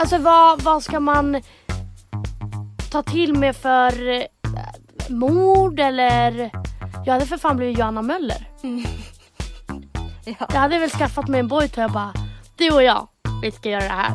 Alltså vad, vad ska man ta till med för eh, mord eller? Jag hade för fan blivit Johanna Möller. Ja. Jag hade väl skaffat mig en boyt och jag bara, du och jag, vi ska göra det här.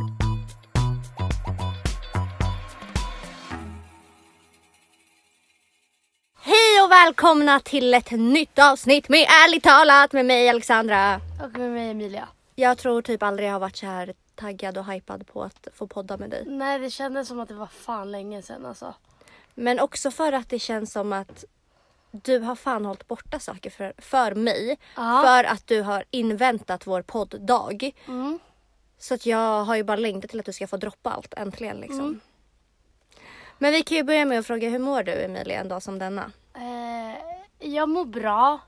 Hej och välkomna till ett nytt avsnitt med Ärligt talat med mig Alexandra. Och med mig Emilia. Jag tror typ aldrig jag har varit så här taggad och hypad på att få podda med dig. Nej det kändes som att det var fan länge sedan alltså. Men också för att det känns som att du har fan hållit borta saker för, för mig. Ja. För att du har inväntat vår podddag. Mm. Så att jag har ju bara längtat till att du ska få droppa allt äntligen liksom. Mm. Men vi kan ju börja med att fråga hur mår du Emilia en dag som denna? Eh, jag mår bra.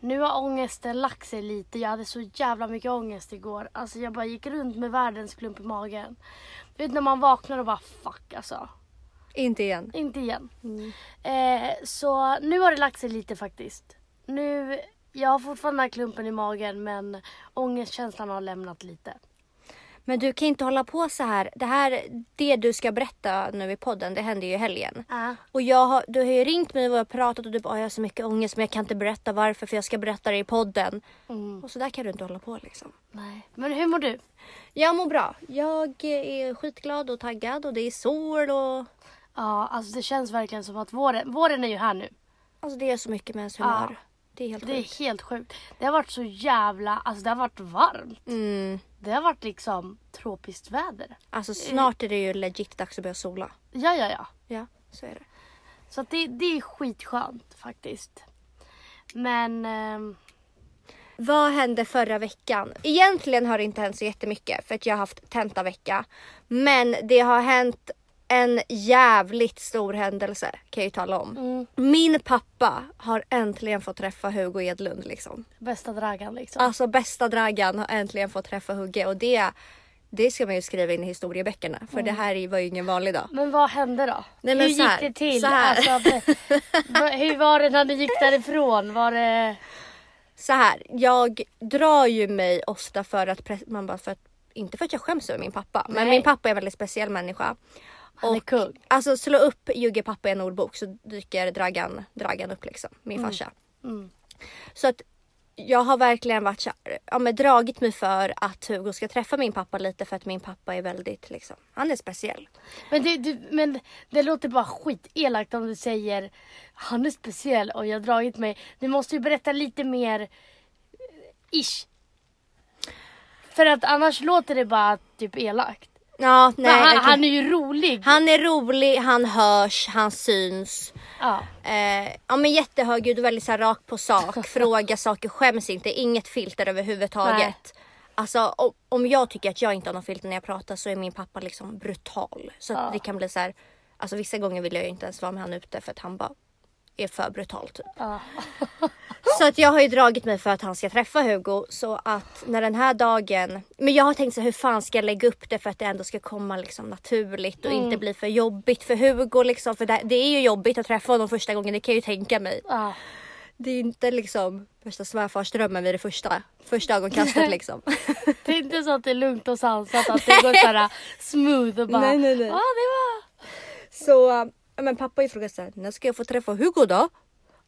Nu har ångesten lagt sig lite. Jag hade så jävla mycket ångest igår. Alltså jag bara gick runt med världens klump i magen. Du vet när man vaknar och bara fuck alltså. Inte igen. Inte igen. Eh, så nu har det lagt sig lite faktiskt. Nu, jag har fortfarande den här klumpen i magen men ångestkänslan har lämnat lite. Men du kan inte hålla på så här. Det här, det du ska berätta nu i podden, det hände ju i helgen. Äh. Och jag har, du har ju ringt mig och har pratat och du bara, "Ah, jag har så mycket ångest men jag kan inte berätta varför för jag ska berätta det i podden. Mm. Och så där kan du inte hålla på liksom. Nej. Men hur mår du? Jag mår bra. Jag är skitglad och taggad och det är sol och Ja, alltså det känns verkligen som att våren, våren är ju här nu. alltså det är så mycket med ens humör. Ja. Det är helt Det är sjukt. helt sjukt. Det har varit så jävla, alltså det har varit varmt. Mm. Det har varit liksom tropiskt väder. Alltså snart är det ju legit dags att börja sola. Ja, ja, ja. Ja, så är det. Så det, det är skitskönt faktiskt. Men ehm, Vad hände förra veckan? Egentligen har det inte hänt så jättemycket för att jag har haft tentavecka. Men det har hänt en jävligt stor händelse kan jag ju tala om. mm, Min pappa har äntligen fått träffa Hugo Edlund liksom. bästa dragan liksom. Alltså bästa dragan har äntligen fått träffa Hugge och det, det ska man ju skriva in i historieböckerna för det här var ju ingen vanlig dag. Men vad hände då? Nej, men hur gick här, det till? Alltså, hur var det när ni gick därifrån? Var det... Så här, jag drar ju mig ofta för att, man bara för att inte för att jag skäms över min pappa, men Nej. min pappa är en väldigt speciell människa. Han är Och kung. Alltså slå upp Jugge pappa i en ordbok så dyker Dragan, Dragan upp liksom, min farsa. Mm. Så att jag har verkligen varit så ja, men dragit mig för att Hugo ska träffa min pappa lite för att min pappa är väldigt liksom, han är speciell. Men, det, du, men det låter bara skitelakt om du säger han är speciell och jag har dragit mig. Du måste ju berätta lite mer eh, ish. För att annars låter det bara typ elakt. Ja, nej. Han, okej. han är ju rolig. han är rolig, han hörs, han syns. Ja. Eh, ja men jättehögljudd och väldigt så här, rak på sak. Fråga saker, skäms inte, inget filter överhuvudtaget. Nej. Alltså om, om jag tycker att jag inte har någon filter när jag pratar så är min pappa liksom brutal. Så Ja. det kan bli så här. Alltså vissa gånger vill jag ju inte ens vara med han ute för att han bara är för brutal typ. ja. Så att jag har ju dragit mig för att han ska träffa Hugo så att när den här dagen, men jag har tänkt så här, hur fan ska jag lägga upp det för att det ändå ska komma liksom naturligt och inte bli för jobbigt för Hugo liksom för det, det är ju jobbigt att träffa honom första gången, det kan jag ju tänka mig. ja. Det är inte liksom värsta svärfarsdrömmen vid det första, första ögonkastet liksom. Det är inte så att det är lugnt och sansat att det går såhär smooth och bara Nej, nej, nej. Ja det var Så men pappa ifrågasatte när ska jag få träffa Hugo då?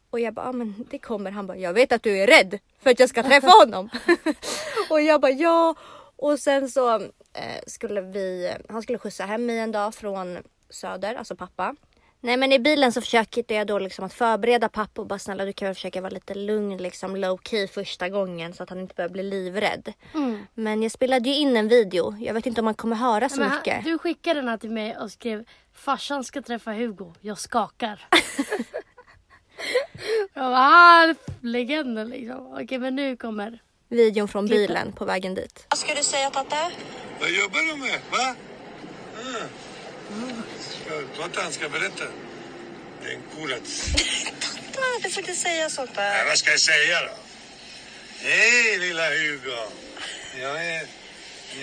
Och jag bara, ja, men det kommer. Han bara, jag vet att du är rädd för att jag ska träffa honom. och jag bara, ja. Och sen så eh, skulle vi, han skulle skjutsa hem mig en dag från Söder, alltså pappa. Nej men i bilen så försökte jag då liksom att förbereda pappa och bara snälla du kan väl försöka vara lite lugn liksom low key första gången så att han inte börjar bli livrädd. Mm. Men jag spelade ju in en video. Jag vet inte om man kommer höra så Men han, mycket. du skickade den här till mig och skrev farsan ska träffa Hugo, jag skakar. jag bara, ah, legenden liksom. Okej men nu kommer. Videon från Klippen. bilen på vägen dit. Vad ska du säga Tatte? Vad jobbar du med? Va? Mm. Ska, Totte, han ska berätta. Det är en kurats. Tatta, du får inte säga sånt Nej, där. vad ska jag säga då? Hej lilla Hugo. Jag är,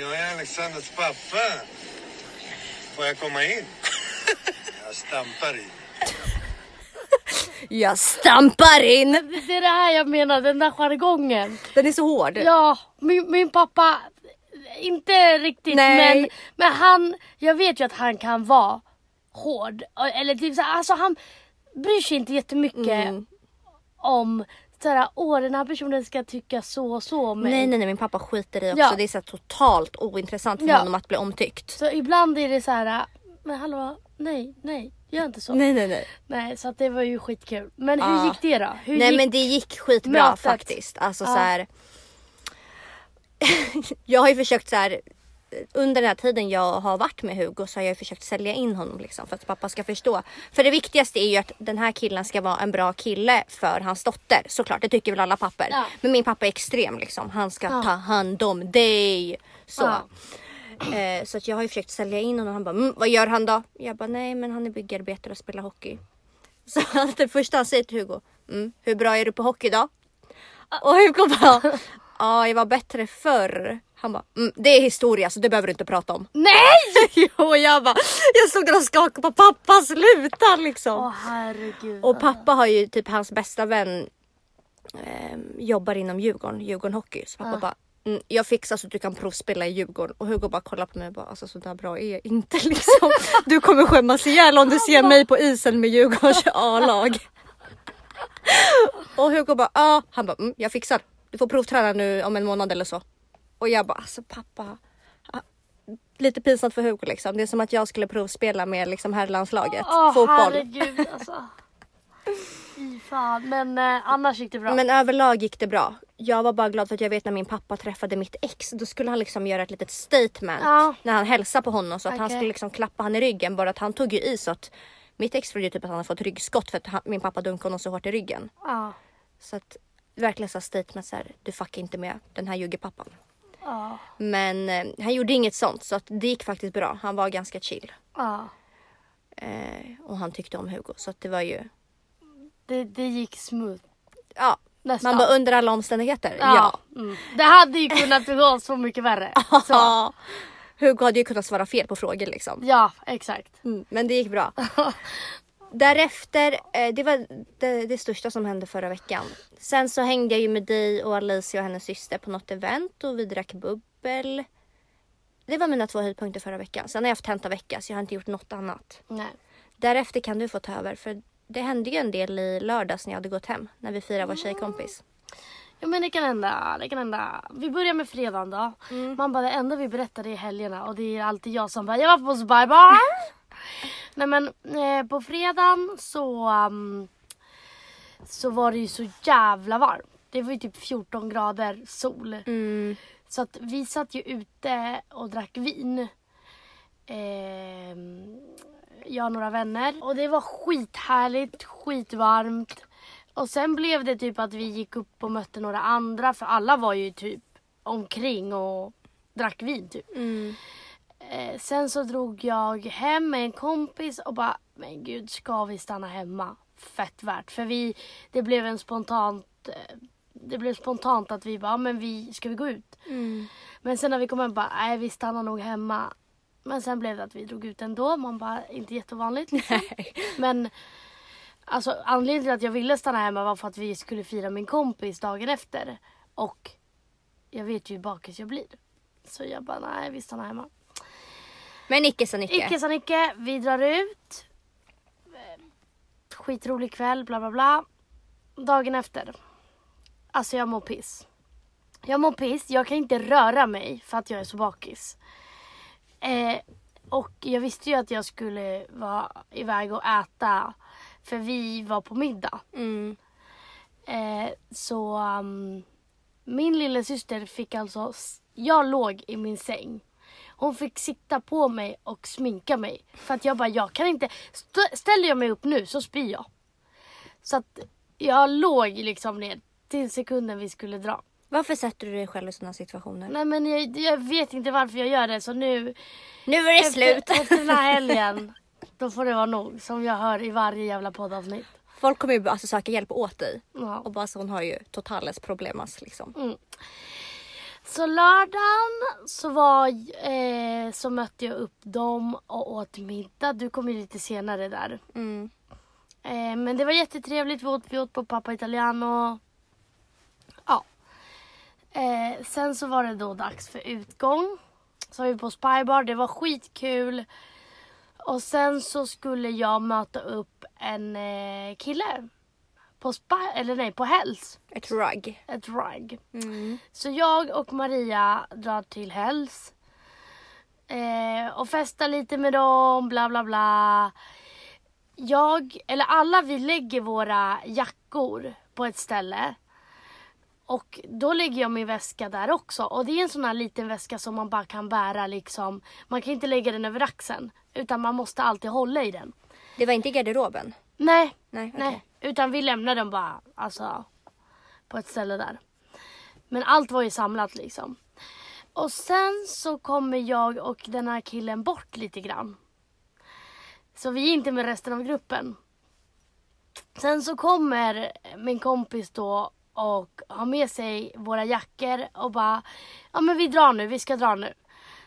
jag är Alexanders pappa. Får jag komma in? Jag stampar i. Jag stampar in! Det är det här jag menar, den där jargongen. Den är så hård. Ja, min, min pappa. Inte riktigt Nej. men, men han, jag vet ju att han kan vara hård. Eller typ så här, alltså han bryr sig inte jättemycket Mm. om såhär, åh den här personen ska tycka så och så om mig. Nej nej nej min pappa skiter i också. Ja. Det är så totalt ointressant för Ja. honom att bli omtyckt. Så ibland är det så här, men hallå, nej, nej, gör inte så. Nej nej nej. Nej, så att det var ju skitkul. Men hur Ja. gick det då? Hur Nej gick... men det gick skitbra mötet? faktiskt. Alltså Ja. så här. jag har ju försökt så här. Under den här tiden jag har varit med Hugo så har jag försökt sälja in honom liksom för att pappa ska förstå. För det viktigaste är ju att den här killen ska vara en bra kille för hans dotter. Såklart, det tycker väl alla papper. Ja. Men min pappa är extrem liksom. Han ska Ja. ta hand om dig. Så. Ja. Eh, så att jag har ju försökt sälja in honom. Han bara, mm, vad gör han då? Jag bara, nej men han är byggarbetare och spelar hockey. Så det första han säger till Hugo, mm, hur bra är du på hockey då? Och Hugo bara, ja jag var bättre förr. Han bara, mm, det är historia så det behöver du inte prata om. Nej! jo, jag bara, jag stod där och skakade på pappa, sluta liksom. Åh herregud. Och pappa har ju typ hans bästa vän eh, jobbar inom Djurgården, Djurgården Hockey. Så pappa Ja. bara, mm, jag fixar så att du kan provspela i Djurgården. Och Hugo bara kollar på mig och bara, alltså så där bra är jag inte liksom. Du kommer skämmas ihjäl om du ser mig på isen med Djurgårdens A-lag. Och Hugo bara, ja. Han bara, mm, jag fixar. Du får provträna nu om en månad eller så. Och jag bara, alltså pappa. ah, Lite pinsamt för Hugo liksom. Det är som att jag skulle provspela med liksom herrlandslaget. Åh fotboll. herregud alltså. Fy fan. Men eh, annars gick det bra. Men överlag gick det bra. Jag var bara glad för att jag vet när min pappa träffade mitt ex, då skulle han liksom göra ett litet statement Ja. när han hälsade på honom så att han Okej. skulle liksom klappa han i ryggen. Bara att han tog ju i så att mitt ex trodde typ att han hade fått ryggskott för att han, min pappa dunkade honom så hårt i ryggen. Ja. Så att verkligen så statement så här, du fuckar inte med den här juggepappan. Ja. Men eh, han gjorde inget sånt så att det gick faktiskt bra. Han var ganska chill. Ja. Eh, och han tyckte om Hugo så att det var ju, Det, det gick smooth. ja. Nästan. Man bara under alla omständigheter. ja. ja. Mm. Det hade ju kunnat gå så mycket värre. Så. Hugo hade ju kunnat svara fel på frågor liksom. Ja, exakt. Mm, men det gick bra. Därefter, eh, det var det, det största som hände förra veckan. Sen så hängde jag ju med dig och Alicia och hennes syster på något event och vi drack bubbel. Det var mina två höjdpunkter förra veckan. Sen har jag haft tentavecka så jag har inte gjort något annat. Nej. Därefter kan du få ta över för det hände ju en del i lördags när jag hade gått hem. När vi firade vår tjejkompis. Ja men det kan hända, det kan hända. Vi börjar med fredagen då. Mm. Man bara det enda vi berättar är helgerna och det är alltid jag som bara jag var på Spy Bar. Nej men eh, på fredagen så um, så var det ju så jävla varmt. Det var ju typ 14 grader sol. Mm. Så att vi satt ju ute och drack vin. Ehm, jag och några vänner. Och det var skithärligt, skitvarmt. Och sen blev det typ att vi gick upp och mötte några andra för alla var ju typ omkring och drack vin typ. Mm. Eh, sen så drog jag hem med en kompis och bara, men gud ska vi stanna hemma? Fett värt. För vi, det blev en spontant, eh, det blev spontant att vi bara, men vi, ska vi gå ut? Mm. Men sen när vi kom hem bara, nej vi stannar nog hemma. Men sen blev det att vi drog ut ändå. Man bara, inte jättevanligt liksom. Men alltså anledningen till att jag ville stanna hemma var för att vi skulle fira min kompis dagen efter. Och jag vet ju hur bakis jag blir. Så jag bara, nej vi stannar hemma. Men icke sa Nicke. Icke sa Nicke, vi drar ut. Eh, Skitrolig kväll, bla bla bla. Dagen efter. Alltså jag mår piss. Jag mår piss, jag kan inte röra mig för att jag är så bakis. Eh, och jag visste ju att jag skulle vara iväg och äta. För vi var på middag. Mm. Eh, så um, min lilla syster fick alltså, jag låg i min säng. Hon fick sitta på mig och sminka mig. För att jag bara, jag kan inte, st- ställer jag mig upp nu så spyr jag. Så att jag låg liksom ner till sekunden vi skulle dra. Varför sätter du dig själv i sådana situationer? Nej men jag, jag vet inte varför jag gör det så nu Nu är det slut! efter, efter den här helgen då får det vara nog som jag hör i varje jävla poddavsnitt. Folk kommer ju alltså söka hjälp åt dig. Ja. Och bara så hon har ju totales problemas liksom. Mm. Så lördagen så, var, eh, så mötte jag upp dem och åt middag. Du kom ju lite senare där. Mm. Eh, men det var jättetrevligt. Vi åt, vi åt på Papa Italiano. Ja. Eh, sen så var det då dags för utgång. Så var vi på Spybar, det var skitkul. Och sen så skulle jag möta upp en eh, kille. På Spy, eller nej, på Hells. Ett rug. Ett rug. Mm. Så jag och Maria drar till Hells. Eh, och festar lite med dem, bla bla bla. Jag, eller alla vi lägger våra jackor på ett ställe. Och då lägger jag min väska där också. Och det är en sån här liten väska som man bara kan bära liksom. Man kan inte lägga den över axeln. Utan man måste alltid hålla i den. Det var inte i garderoben? Nej, Nej, okej. nej. Utan vi lämnar den bara alltså, på ett ställe där. Men allt var ju samlat liksom. Och sen så kommer jag och den här killen bort lite grann. Så vi är inte med resten av gruppen. Sen så kommer min kompis då och har med sig våra jackor och bara Ja men vi drar nu, vi ska dra nu.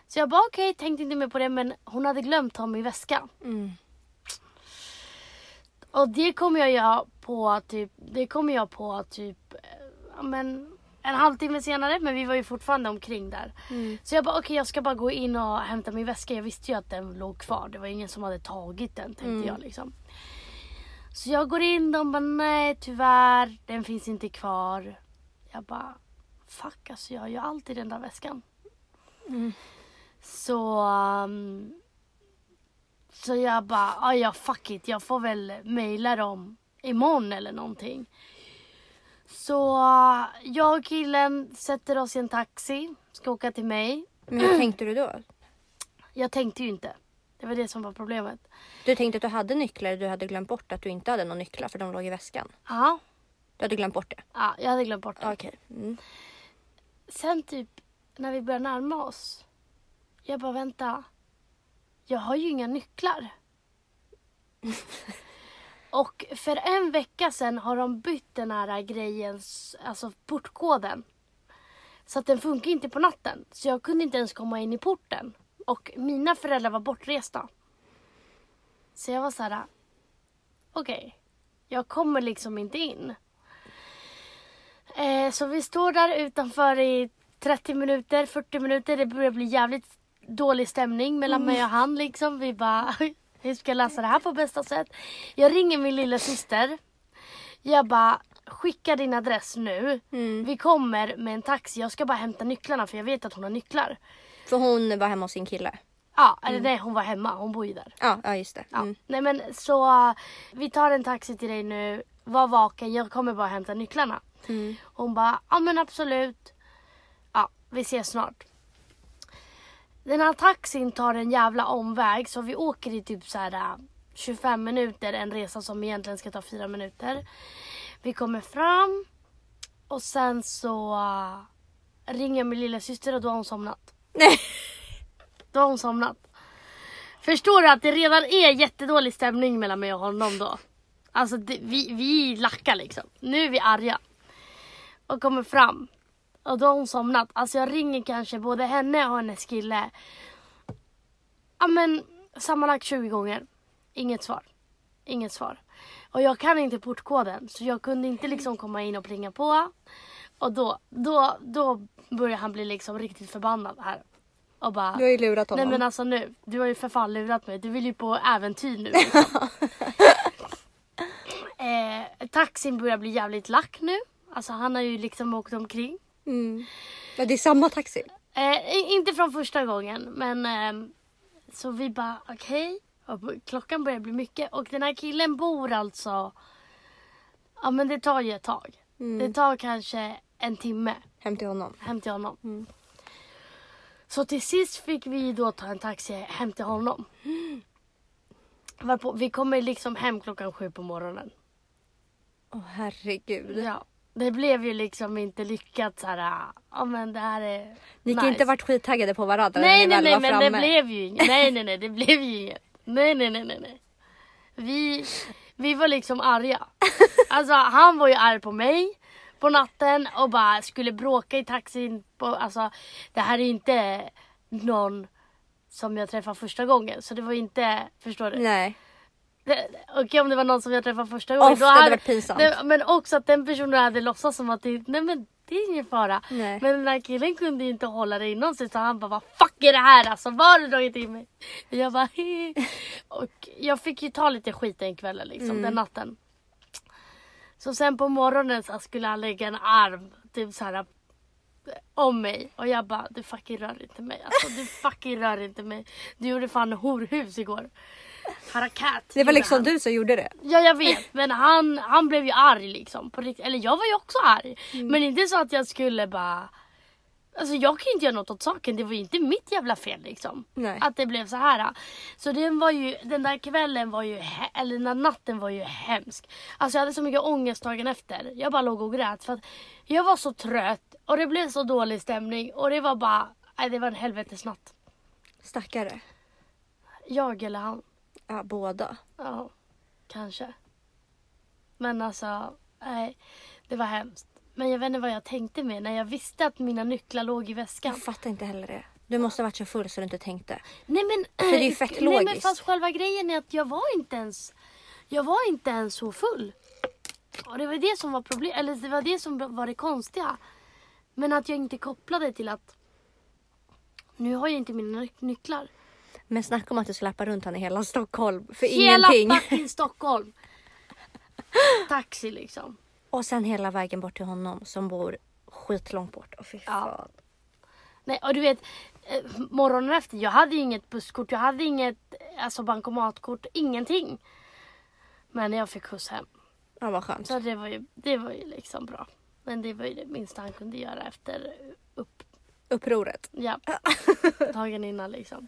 Så jag bara okej, tänkte inte mer på det men hon hade glömt ta min väska. Mm. Och det kommer jag göra på typ, det kommer jag på typ, eh, men en halvtimme senare men vi var ju fortfarande omkring där. Mm. Så jag bara okej jag ska bara gå in och hämta min väska. Jag visste ju att den låg kvar. Det var ingen som hade tagit den tänkte Mm. jag liksom. Så jag går in, de bara nej tyvärr, den finns inte kvar. Jag bara fuck alltså jag har ju alltid den där väskan. Mm. Så um, så jag bara, "Ah, ja fuck it, jag får väl mejla dem imorgon eller någonting. Så uh, jag och killen sätter oss i en taxi, ska åka till mig. Men hur tänkte du då? Jag tänkte ju inte. Det var det som var problemet. Du tänkte att du hade nycklar du hade glömt bort att du inte hade några nycklar för de låg i väskan. Ja, Du hade glömt bort det? ja jag hade glömt bort det. Okej. Mm. Sen typ när vi börjar närma oss. Jag bara vänta. Jag har ju inga nycklar. Och för en vecka sedan har de bytt den här grejen, alltså portkoden. Så att den funkar inte på natten. Så jag kunde inte ens komma in i porten. Och mina föräldrar var bortresta. Så jag var så här. Okej, jag kommer liksom inte in. Eh, så vi står där utanför i 30 minuter, 40 minuter. Det börjar bli jävligt dålig stämning mellan mig och han liksom. Vi bara, hur ska jag lösa det här på bästa sätt? Jag ringer min lilla syster. Jag bara, skicka din adress nu. Mm. Vi kommer med en taxi. Jag ska bara hämta nycklarna för jag vet att hon har nycklar. För hon var hemma hos sin kille? Ja, eller nej hon var hemma. Hon bor ju där. Ja, ja just det. Ja. Mm. Nej men så vi tar en taxi till dig nu. Var vaken, jag kommer bara hämta nycklarna. Mm. Hon bara, ja men absolut. Ja, vi ses snart. Den här taxin tar en jävla omväg så vi åker i typ så här uh, 25 minuter. En resa som egentligen ska ta 4 minuter. Vi kommer fram och sen så uh, ringer min lilla syster och då har hon somnat. Nej. Då har hon somnat. Förstår du att det redan är jättedålig stämning mellan mig och honom då? Alltså det, vi, vi lackar liksom. Nu är vi arga. Och kommer fram. Och då har hon somnat. Alltså jag ringer kanske både henne och hennes kille. Ja men sammanlagt 20 gånger. Inget svar. Inget svar. Och jag kan inte portkoden så jag kunde inte liksom komma in och plinga på. Och då, då, då börjar han bli liksom riktigt förbannad här. Och bara, Du har ju lurat honom. Nej men alltså nu, du har ju för fan lurat mig. Du vill ju på äventyr nu. Liksom. eh, taxin börjar bli jävligt lack nu. Alltså han har ju liksom åkt omkring. Mm. Ja, det är samma taxi. Eh, inte från första gången men ehm, så vi bara okej. B- Klockan börjar bli mycket och den här killen bor alltså. Ja men det tar ju ett tag. Mm. Det tar kanske en timme Hem till honom. hem till honom. Mm. Så till sist fick vi då ta en taxi hem till honom. Varpå, vi kommer liksom hem klockan sju på morgonen. Åh herregud. Ja. Det blev ju liksom inte lyckat så här. Ja men det här är Ni kan nice. inte varit skittaggade på varandra Nej när nej ni väl nej var men framme. det blev ju inget. Nej nej nej det blev ju inget. Nej nej nej nej nej. Vi, vi var liksom arga. Alltså han var ju arg på mig på natten och bara skulle bråka i taxin. På, alltså det här är inte någon som jag träffade första gången så det var inte, förstår du? Nej. Okej om det var någon som jag träffade första gången. Ofta hade det varit pinsamt. Nej, men också att den personen hade låtsats som att det, nej men det är ingen fara. Nej. Men den här killen kunde ju inte hålla det inom sig så han bara, vad fuck är det här alltså? Vad har du dragit in mig? Jag bara He. Och jag fick ju ta lite skit den kvällen liksom, den natten. Så sen på morgonen så skulle han lägga en arm typ så här om mig och jag bara du fucking rör inte mig. Alltså du fucking rör inte mig. Du gjorde fan horhus igår. Harakat. Det var liksom han. du som gjorde det. Ja jag vet men han, han blev ju arg liksom. På riktigt. Eller jag var ju också arg. Men inte så att jag skulle bara Alltså jag kan ju inte göra något åt saken. Det var ju inte mitt jävla fel liksom. Nej. Att det blev så här. Så den var ju, den där kvällen var ju, he- eller den där natten var ju hemsk. Alltså jag hade så mycket ångest dagen efter. Jag bara låg och grät för att jag var så trött och det blev så dålig stämning och det var bara, nej det var en helvetesnatt. Stackare. Jag eller han. Ja, båda. Ja, kanske. Men alltså, nej. Det var hemskt. Men jag vet inte vad jag tänkte med när jag visste att mina nycklar låg i väskan. Jag fattar inte heller det. Du måste ha varit så full så du inte tänkte. Nej men, För det är ju fett nej, men logiskt. fast själva grejen är att jag var inte ens, jag var inte ens så full. Och det var det som var problem, eller det var det som var det konstiga. Men att jag inte kopplade till att nu har jag inte mina nyc- nycklar. Men snacka om att du släpar runt han i hela Stockholm för Hela ingenting. fucking Stockholm. Taxi liksom. Och sen hela vägen bort till honom som bor skitlångt bort. Och fy Ja. fan. Nej och du vet eh, morgonen efter, jag hade inget busskort, jag hade inget alltså bankomatkort, ingenting. Men jag fick skjuts hem. Ja, vad skönt. Så det var ju, det var ju liksom bra. Men det var ju det minsta han kunde göra efter upp, Upproret. ja, dagen innan liksom.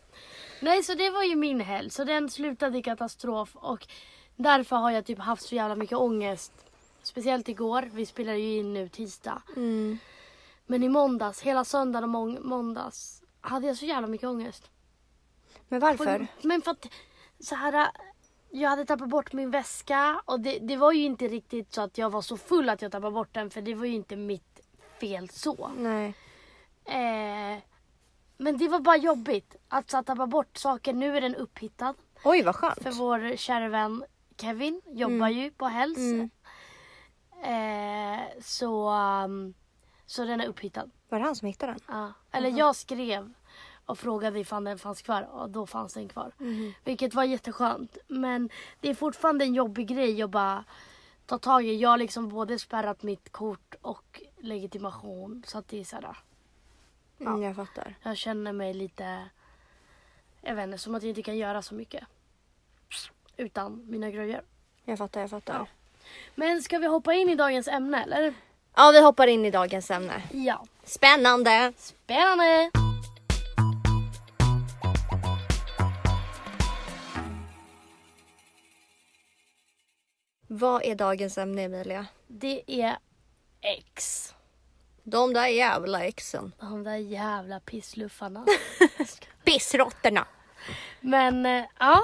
Nej så det var ju min helg, så den slutade i katastrof och därför har jag typ haft så jävla mycket ångest. Speciellt igår, vi spelar ju in nu tisdag. Mm. Men i måndags, hela söndagen och mång- måndags hade jag så jävla mycket ångest. Men varför? Men för att så här, jag hade tappat bort min väska och det, det var ju inte riktigt så att jag var så full att jag tappade bort den för det var ju inte mitt fel så. Nej. Eh, men det var bara jobbigt att så, tappa bort saker. Nu är den upphittad Oj, vad skönt. för vår kära vän Kevin jobbar ju på Hells. Mm. Eh, så, um, så den är upphittad. Var det han som hittade den? Ja. Eller jag skrev och frågade ifall den fanns kvar och då fanns den kvar. Vilket var jätteskönt. Men det är fortfarande en jobbig grej att bara ta tag i. Jag har liksom både spärrat mitt kort och legitimation. Så att det är sådär. Mm, jag fattar. Jag känner mig lite, jag vet inte, som att jag inte kan göra så mycket. Utan mina grejer. Jag fattar, jag fattar. Ja. Men ska vi hoppa in i dagens ämne eller? Ja, vi hoppar in i dagens ämne. Ja. Spännande! Spännande! Vad är dagens ämne Emilia? Det är X. De där jävla exen. De där jävla pissluffarna. Pissråttorna. Men eh, ja,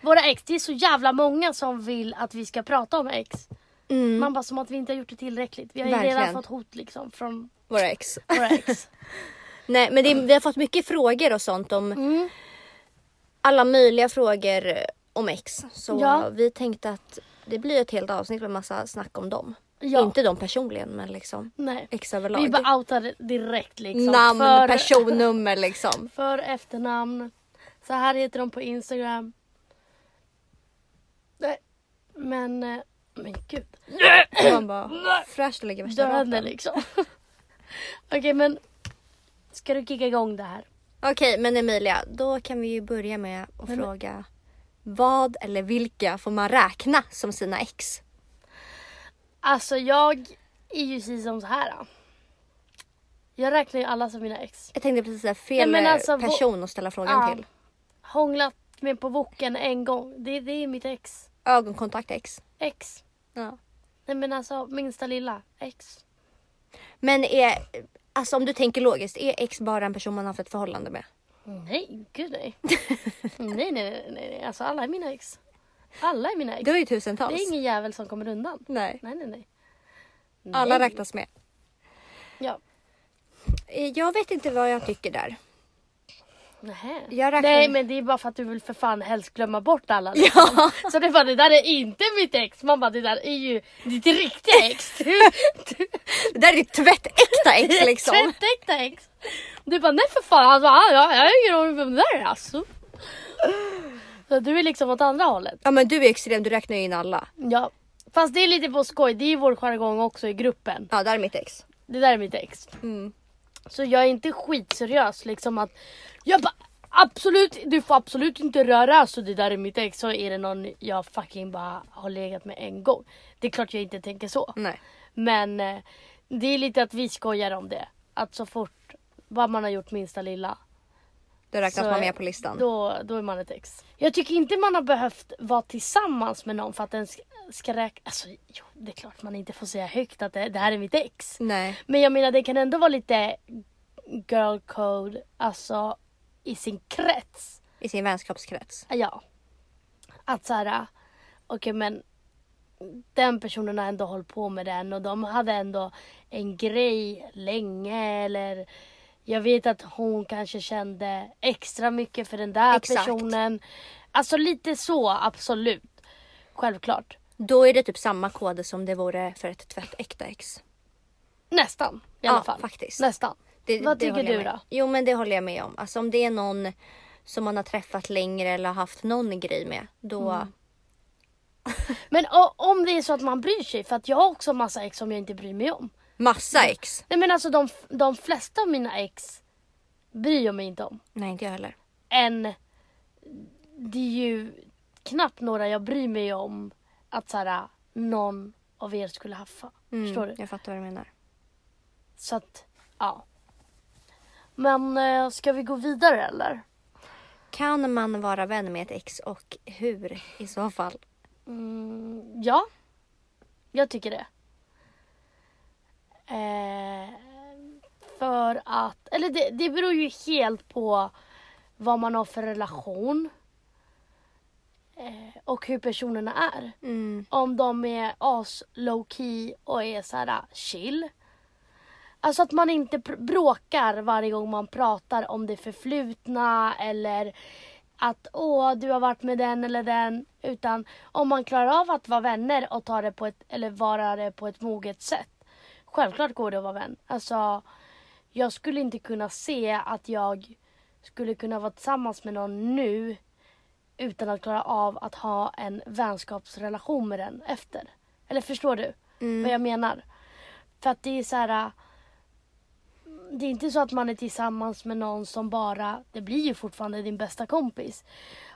våra ex. Det är så jävla många som vill att vi ska prata om ex. Mm. Man bara som att vi inte har gjort det tillräckligt. Vi har ju Verkligen. redan fått hot liksom från Våra ex. våra ex. Nej men det, vi har fått mycket frågor och sånt om Mm. alla möjliga frågor om ex. Så Ja. vi tänkte att det blir ett helt avsnitt med massa snack om dem. Ja. Inte de personligen men liksom Nej. ex överlag. Vi bara outar direkt liksom. Namn, för, personnummer liksom. för efternamn. Så här heter de på Instagram. Nej. Men, eh, men gud. Man bara fräscht att lägga värsta Döden liksom. Okej men. Ska du kicka igång det här? Okej men Emilia, då kan vi ju börja med att Men- fråga vad eller vilka får man räkna som sina ex? Alltså jag är ju precis som så här. då. Jag räknar ju alla som mina ex. Jag tänkte precis säga fel Nej, men alltså, person att ställa frågan Ja. till. Hånglat med på boken en gång. Det, det är mitt ex. Ögonkontakt ex. Ex. Ja. Nej men alltså minsta lilla. Ex. Men är, alltså om du tänker logiskt, är ex bara en person man haft ett förhållande med? Nej, gud nej, nej, nej, nej, nej. Alltså alla är mina ex. Alla är mina ex. Det var ju tusentals. Det är ingen jävel som kommer undan. Nej, Nej, nej, nej. alla Nej. räknas med. Ja. Eh, Jag vet inte vad jag tycker där. Nähä. Jag räknar- Nej men det är bara för att du vill för fan helst glömma bort alla. Liksom. Så det bara det där är inte mitt ex. Man bara det där är ju ditt riktiga ex. Du, du, Det där är ditt tvättäkta ex liksom. Tvättäkta ex. Du bara nej för fan alltså, jag, jag har ingen aning vem det där är alltså. Så du är liksom åt andra hållet. Ja men du är extrem, du räknar ju in alla. Ja. Fast det är lite på skoj, det är vår jargong också i gruppen. Ja, där är mitt ex. Det där är mitt ex. Mm. Så jag är inte skitseriös liksom att jag bara absolut, du får absolut inte röra så det där är mitt ex. Så är det någon jag fucking bara har legat med en gång. Det är klart jag inte tänker så. Nej. Men eh, det är lite att vi skojar om det. Att så fort vad man har gjort minsta lilla. Då räknas så man med på listan. Då, då är man ett ex. Jag tycker inte man har behövt vara tillsammans med någon för att den ska, ska räkna. Alltså jo, det är klart man inte får säga högt att det, det här är mitt ex. Nej. Men jag menar det kan ändå vara lite girl code, alltså i sin krets. I sin vänskapskrets. Ja. Att såhär, okej men den personen har ändå hållit på med den och de hade ändå en grej länge eller jag vet att hon kanske kände extra mycket för den där Exakt. personen. Alltså lite så, absolut. Självklart. Då är det typ samma kod som det vore för ett tvättäkta ex. Nästan i alla Ja, fall. faktiskt. Nästan. Det, Vad det tycker du då? Jo men det håller jag med om. Alltså om det är någon som man har träffat längre eller haft någon grej med. Då... Mm. Men om det är så att man bryr sig, för att jag har också massa ex som jag inte bryr mig om. Massa ex. Nej men alltså de, de flesta av mina ex bryr jag mig inte om. Nej inte jag heller. Än det är ju knappt några jag bryr mig om att såhär, någon av er skulle haffa. Förstår du? Mm, Jag fattar vad du menar. Så att, ja. Men eh, ska vi gå vidare eller? Kan man vara vän med ett ex och hur i så fall? Mm, ja, jag tycker det. Eh, för att, eller det, det beror ju helt på vad man har för relation. Eh, och hur personerna är. Mm. Om de är as low key och är så här chill. Alltså att man inte bråkar varje gång man pratar om det förflutna eller att åh du har varit med den eller den. Utan om man klarar av att vara vänner och ta det på ett, eller vara det på ett moget sätt. Självklart går det att vara vän. Alltså jag skulle inte kunna se att jag skulle kunna vara tillsammans med någon nu utan att klara av att ha en vänskapsrelation med den efter. Eller förstår du vad jag menar? För att det är så här. Det är inte så att man är tillsammans med någon som bara, det blir ju fortfarande din bästa kompis.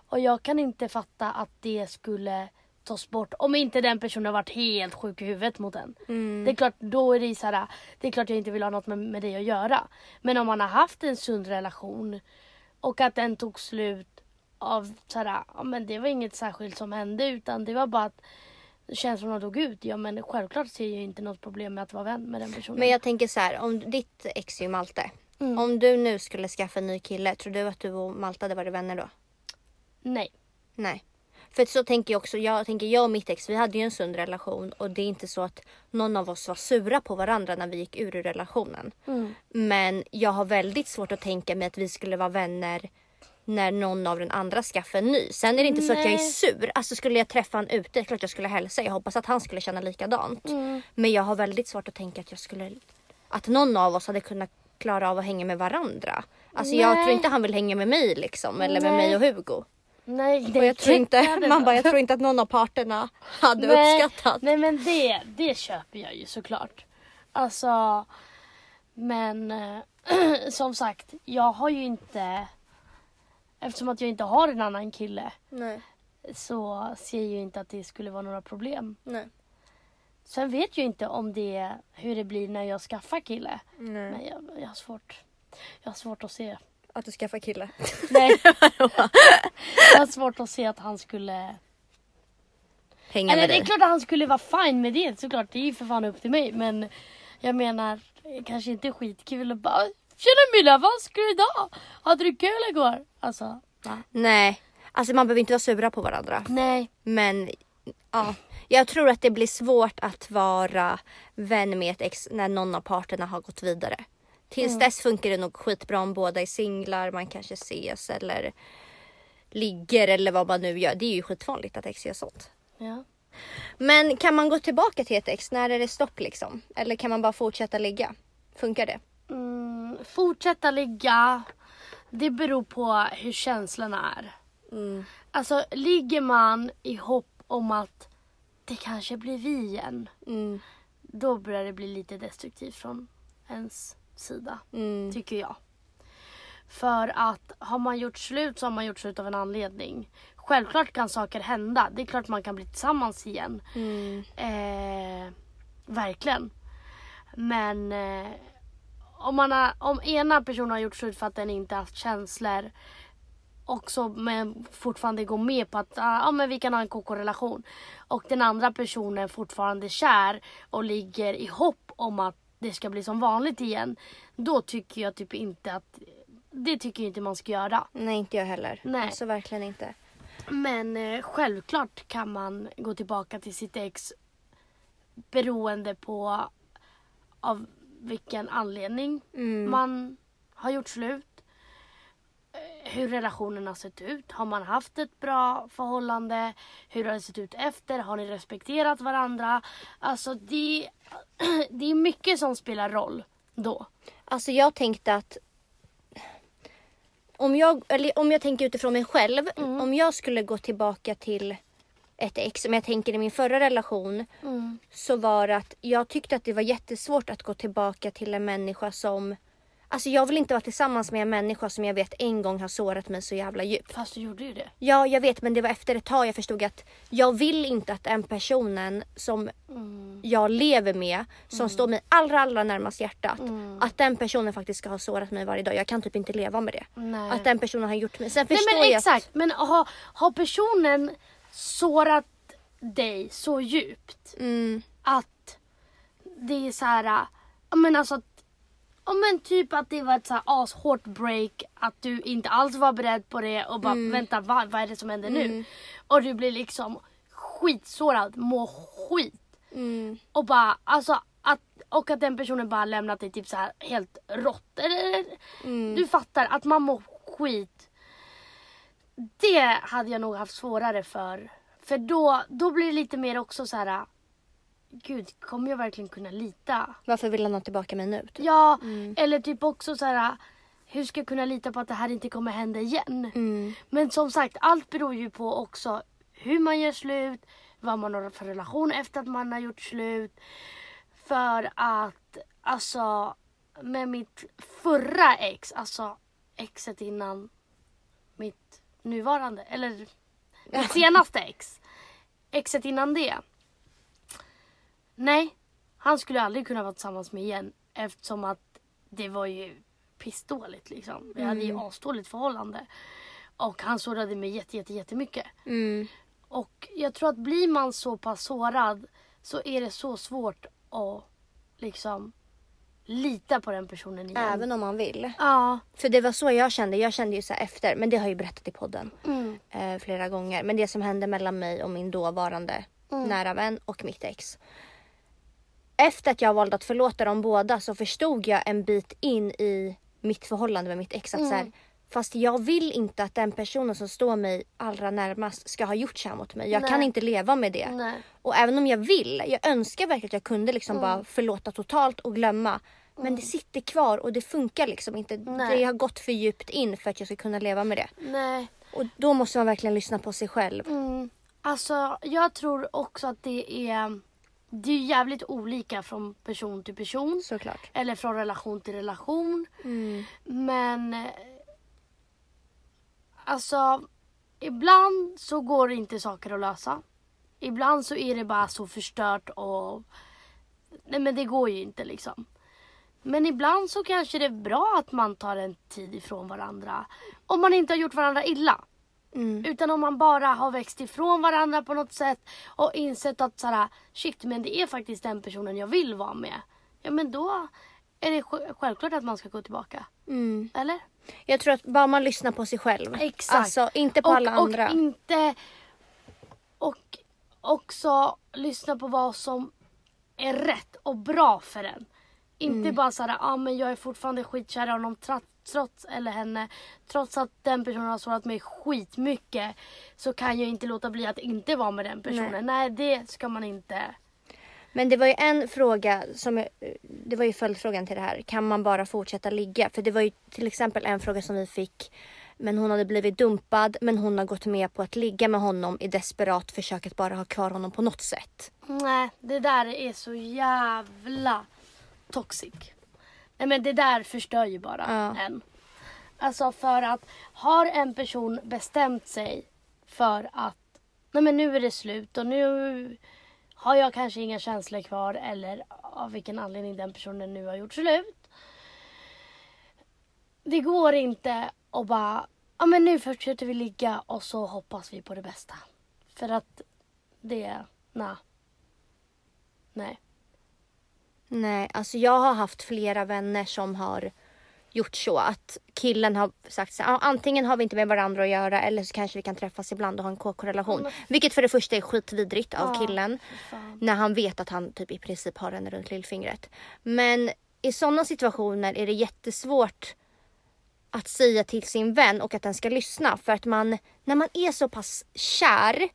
Och jag kan inte fatta att det skulle tas bort om inte den personen har varit helt sjuk i huvudet mot en. Det är klart, då är det så här, det är klart jag inte vill ha något med, med det att göra. Men om man har haft en sund relation och att den tog slut av så här, ja men det var inget särskilt som hände utan det var bara att känslorna dog ut. Ja men självklart ser jag inte något problem med att vara vän med den personen. Men jag tänker så här, om ditt ex är ju Malte. Om du nu skulle skaffa en ny kille, tror du att du och Malte hade varit vänner då? Nej. Nej. För så tänker jag också, jag tänker jag och mitt ex, vi hade ju en sund relation och det är inte så att någon av oss var sura på varandra när vi gick ur relationen. Men jag har väldigt svårt att tänka mig att vi skulle vara vänner när någon av den andra skaffar en ny. Sen är det inte så att jag är Nej. sur. Alltså skulle jag träffa han ute, det är klart jag skulle hälsa. Jag hoppas att han skulle känna likadant. Men jag har väldigt svårt att tänka att jag skulle, att någon av oss hade kunnat klara av att hänga med varandra. Alltså jag Nej. tror inte han vill hänga med mig liksom, eller med Nej. mig och Hugo. Nej, det Och jag tror, inte, man bara, jag tror inte att någon av parterna hade nej, uppskattat. Nej men det, det köper jag ju såklart. Alltså, men eh, som sagt, jag har ju inte, eftersom att jag inte har en annan kille Nej. så ser jag ju inte att det skulle vara några problem. Nej. Sen vet jag inte om det, hur det blir när jag skaffar kille. Nej. Men jag, jag har svårt. Jag har svårt att se. Att du skaffar kille. Nej. jag har svårt att se att han skulle Hänga Eller med det är dig. klart att han skulle vara fine med det såklart. Det är ju för fan upp till mig. Men jag menar, kanske inte skitkul att bara Tjena Milla, vad ska du idag? Hade du kul igår? Alltså, va? Nej. Alltså man behöver inte vara sura på varandra. Nej. Men ja. Jag tror att det blir svårt att vara vän med ett ex när någon av parterna har gått vidare. Tills dess funkar det nog skitbra om båda är singlar, man kanske ses eller ligger eller vad man nu gör. Det är ju skitvanligt att ex gör sånt. Ja. Men kan man gå tillbaka till ett ex? När är det stopp liksom? Eller kan man bara fortsätta ligga? Funkar det? Mm, fortsätta ligga. Det beror på hur känslorna är. Mm. Alltså ligger man i hopp om att det kanske blir vi igen. Mm. Då börjar det bli lite destruktivt från ens sida. Mm. Tycker jag. För att har man gjort slut så har man gjort slut av en anledning. Självklart kan saker hända. Det är klart man kan bli tillsammans igen. Mm. Eh, verkligen. Men eh, om, man har, om ena personen har gjort slut för att den inte haft känslor och så men fortfarande går med på att ah, men vi kan ha en KK-relation och den andra personen fortfarande är kär och ligger i hopp om att det ska bli som vanligt igen. Då tycker jag typ inte att det tycker jag inte man ska göra. Nej inte jag heller. Nej. Alltså verkligen inte. Men eh, självklart kan man gå tillbaka till sitt ex beroende på av vilken anledning Mm. man har gjort slut. eh, Hur relationen har sett ut. Har man haft ett bra förhållande? Hur har det sett ut efter? Har ni respekterat varandra? Alltså det, det är mycket som spelar roll då. Alltså jag tänkte att om jag, eller om jag tänker utifrån mig själv. Om jag skulle gå tillbaka till ett ex, om jag tänker i min förra relation. Så var det att jag tyckte att det var jättesvårt att gå tillbaka till en människa som Alltså jag vill inte vara tillsammans med en människa som jag vet en gång har sårat mig så jävla djupt. Fast du gjorde ju det. Ja, jag vet men det var efter ett tag jag förstod att jag vill inte att den personen som jag lever med, som står mig allra, allra närmast hjärtat, att den personen faktiskt ska ha sårat mig varje dag. Jag kan typ inte leva med det. Nej. Att den personen har gjort mig. Sen Nej förstår men jag exakt, men har, har personen sårat dig så djupt Att, mm, att det är så här, men alltså att Ja men typ att det var ett så här ashårt break, att du inte alls var beredd på det och bara vänta vad, vad är det som händer nu? Och du blir liksom skitsårad, mår skit. mm, Och bara alltså att, och att den personen bara lämnat dig typ så här helt rått. Eller, Du fattar, att man mår skit. Det hade jag nog haft svårare för. För då, då blir det lite mer också så här. Gud, kommer jag verkligen kunna lita? varför vill han ha tillbaka mig nu? Typ? Ja, eller typ också så här. Hur ska jag kunna lita på att det här inte kommer hända igen? Mm, Men som sagt, allt beror ju på också hur man gör slut, vad man har för relation efter att man har gjort slut. För att alltså med mitt förra ex, alltså exet innan mitt nuvarande, eller mitt senaste ex. Exet innan det. Nej, han skulle aldrig kunna vara tillsammans med igen eftersom att det var ju pissdåligt liksom. Vi hade ju asdåligt förhållande. Och han sårade mig jätte, jätte, jättemycket. mm, Och jag tror att blir man så pass sårad så är det så svårt att liksom lita på den personen igen. Även om man vill. Ja. För det var så jag kände. Jag kände ju så efter, men det har jag ju berättat i podden Mm. eh, flera gånger. Men det som hände mellan mig och min dåvarande nära vän och mitt ex. Efter att jag valde att förlåta dem båda så förstod jag en bit in i mitt förhållande med mitt ex att så här, fast jag vill inte att den personen som står mig allra närmast ska ha gjort så här mot mig. Jag kan Nej. inte leva med det. Nej. Och även om jag vill, jag önskar verkligen att jag kunde liksom bara förlåta totalt och glömma. Men det sitter kvar och det funkar liksom inte. Nej. Det har gått för djupt in för att jag ska kunna leva med det. Nej. Och då måste man verkligen lyssna på sig själv. Mm. Alltså jag tror också att det är det är jävligt olika från person till person. Såklart. Eller från relation till relation. Mm. Men alltså ibland så går det inte saker att lösa. Ibland så är det bara så förstört och nej men det går ju inte liksom. Men ibland så kanske det är bra att man tar en tid ifrån varandra. Om man inte har gjort varandra illa. Mm. Utan om man bara har växt ifrån varandra på något sätt och insett att såhär, shit men det är faktiskt den personen jag vill vara med. Ja men då är det sj- självklart att man ska gå tillbaka. Mm. Eller? Jag tror att bara man lyssnar på sig själv. Exakt. Alltså inte på och, alla andra. Och inte... Och också lyssna på vad som är rätt och bra för en. Inte bara såhär, ja ah, men jag är fortfarande skitkär i honom trots, eller henne. Trots att den personen har sårat mig skitmycket. Så kan jag inte låta bli att inte vara med den personen. Nej, det ska man inte. Men det var ju en fråga som jag, det var ju följdfrågan till det här. Kan man bara fortsätta ligga? För det var ju till exempel en fråga som vi fick. Men hon hade blivit dumpad men hon har gått med på att ligga med honom i desperat försök att bara ha kvar honom på något sätt. Nej, det där är så jävla toxic. Nej men det där förstör ju bara Ja. en. Alltså för att har en person bestämt sig för att nej men nu är det slut och nu har jag kanske inga känslor kvar eller av vilken anledning den personen nu har gjort slut. Det går inte att bara, ja men nu fortsätter vi ligga och så hoppas vi på det bästa. För att det, nej. Nej. Nej, alltså jag har haft flera vänner som har gjort så att killen har sagt så här, "Ja, antingen har vi inte med varandra att göra eller så kanske vi kan träffas ibland och ha en KK-relation. Vilket för det första är skitvidrigt av Ja, killen. När han vet att han typ i princip har henne runt lillfingret. Men i sådana situationer är det jättesvårt att säga till sin vän och att den ska lyssna. För att man, när man är så pass kär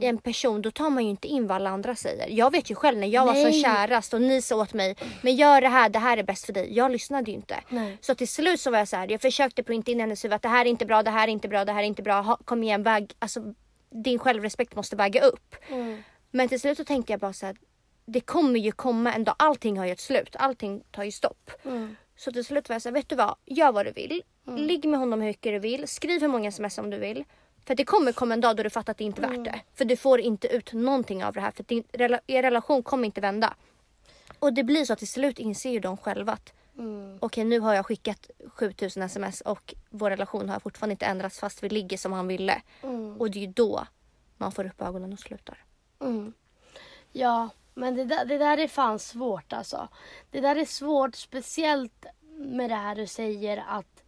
i en person då tar man ju inte in vad alla andra säger. Jag vet ju själv när jag var Nej. som kärast och ni sa åt mig men gör det här, det här är bäst för dig. Jag lyssnade ju inte. Nej. Så till slut så var jag så här, jag försökte printa in hennes huvud att det här är inte bra, det här är inte bra, det här är inte bra. Ha, kom igen, väg, alltså din självrespekt måste väga upp. Mm. Men till slut så tänkte jag bara så här, det kommer ju komma en dag, allting har ju ett slut, allting tar ju stopp. Mm. Så till slut var jag så här, vet du vad, gör vad du vill. Ligg med honom hur mycket du vill, skriv hur många sms som du vill. För det kommer komma en dag då du fattar att det inte är värt det. För du får inte ut någonting av det här för din, er relation kommer inte vända. Och det blir så att till slut inser ju de själva att Mm. okej nu har jag skickat 7000 sms och vår relation har fortfarande inte ändrats fast vi ligger som han ville. Mm. Och det är ju då man får upp ögonen och slutar. Mm. Ja, men det där, det där är fan svårt alltså. Det där är svårt speciellt med det här du säger att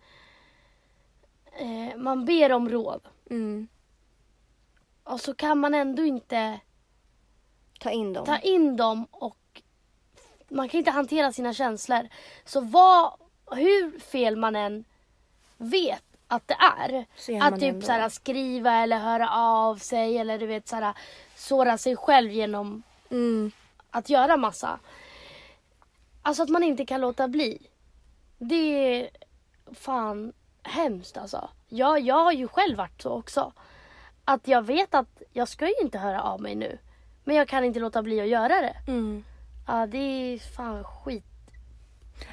eh, man ber om råd. Mm. Och så kan man ändå inte Ta in dem. ta in dem och man kan inte hantera sina känslor. Så vad, hur fel man än vet att det är. Att typ ändå. såhär, skriva eller höra av sig eller du vet såhär, såra sig själv genom Mm. att göra massa. Alltså att man inte kan låta bli. Det är fan hemskt alltså. Jag, jag har ju själv varit så också. Att jag vet att jag ska ju inte höra av mig nu. Men jag kan inte låta bli att göra det. Mm. Ja det är fan skit.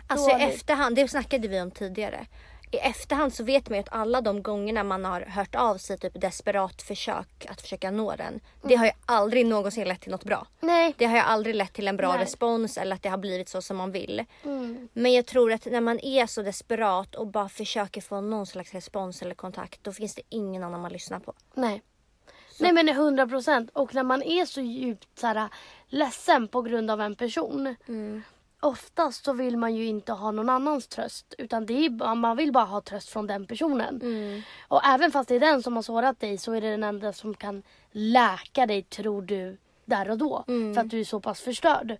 Alltså i efterhand, det snackade vi om tidigare. I efterhand så vet man ju att alla de gångerna man har hört av sig typ desperat försök att försöka nå den. Det har ju aldrig någonsin lett till något bra. Nej. Det har ju aldrig lett till en bra Nej. respons eller att det har blivit så som man vill. Mm. Men jag tror att när man är så desperat och bara försöker få någon slags respons eller kontakt då finns det ingen annan man lyssnar på. Nej. Nej men det är 100 procent. Och när man är så djupt så här, ledsen på grund av en person. Oftast så vill man ju inte ha någon annans tröst. Utan det är, man vill bara ha tröst från den personen. Och även fast det är den som har sårat dig så är det den enda som kan läka dig tror du där och då. För att du är så pass förstörd.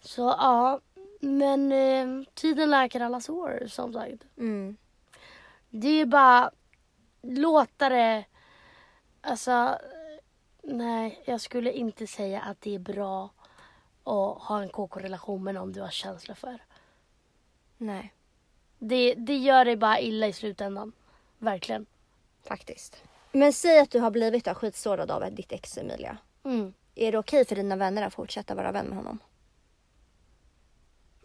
Så ja. Men eh, tiden läker alla sår som sagt. Mm. Det är bara låta det... Alltså, nej, jag skulle inte säga att det är bra att ha en KK-relation med någon du har känslor för. Nej, Det, det gör dig bara illa i slutändan. Verkligen. faktiskt. Men säg att du har blivit då skitsårad av ditt ex Emilia. Mm. Är det okej för dina vänner att fortsätta vara vän med honom?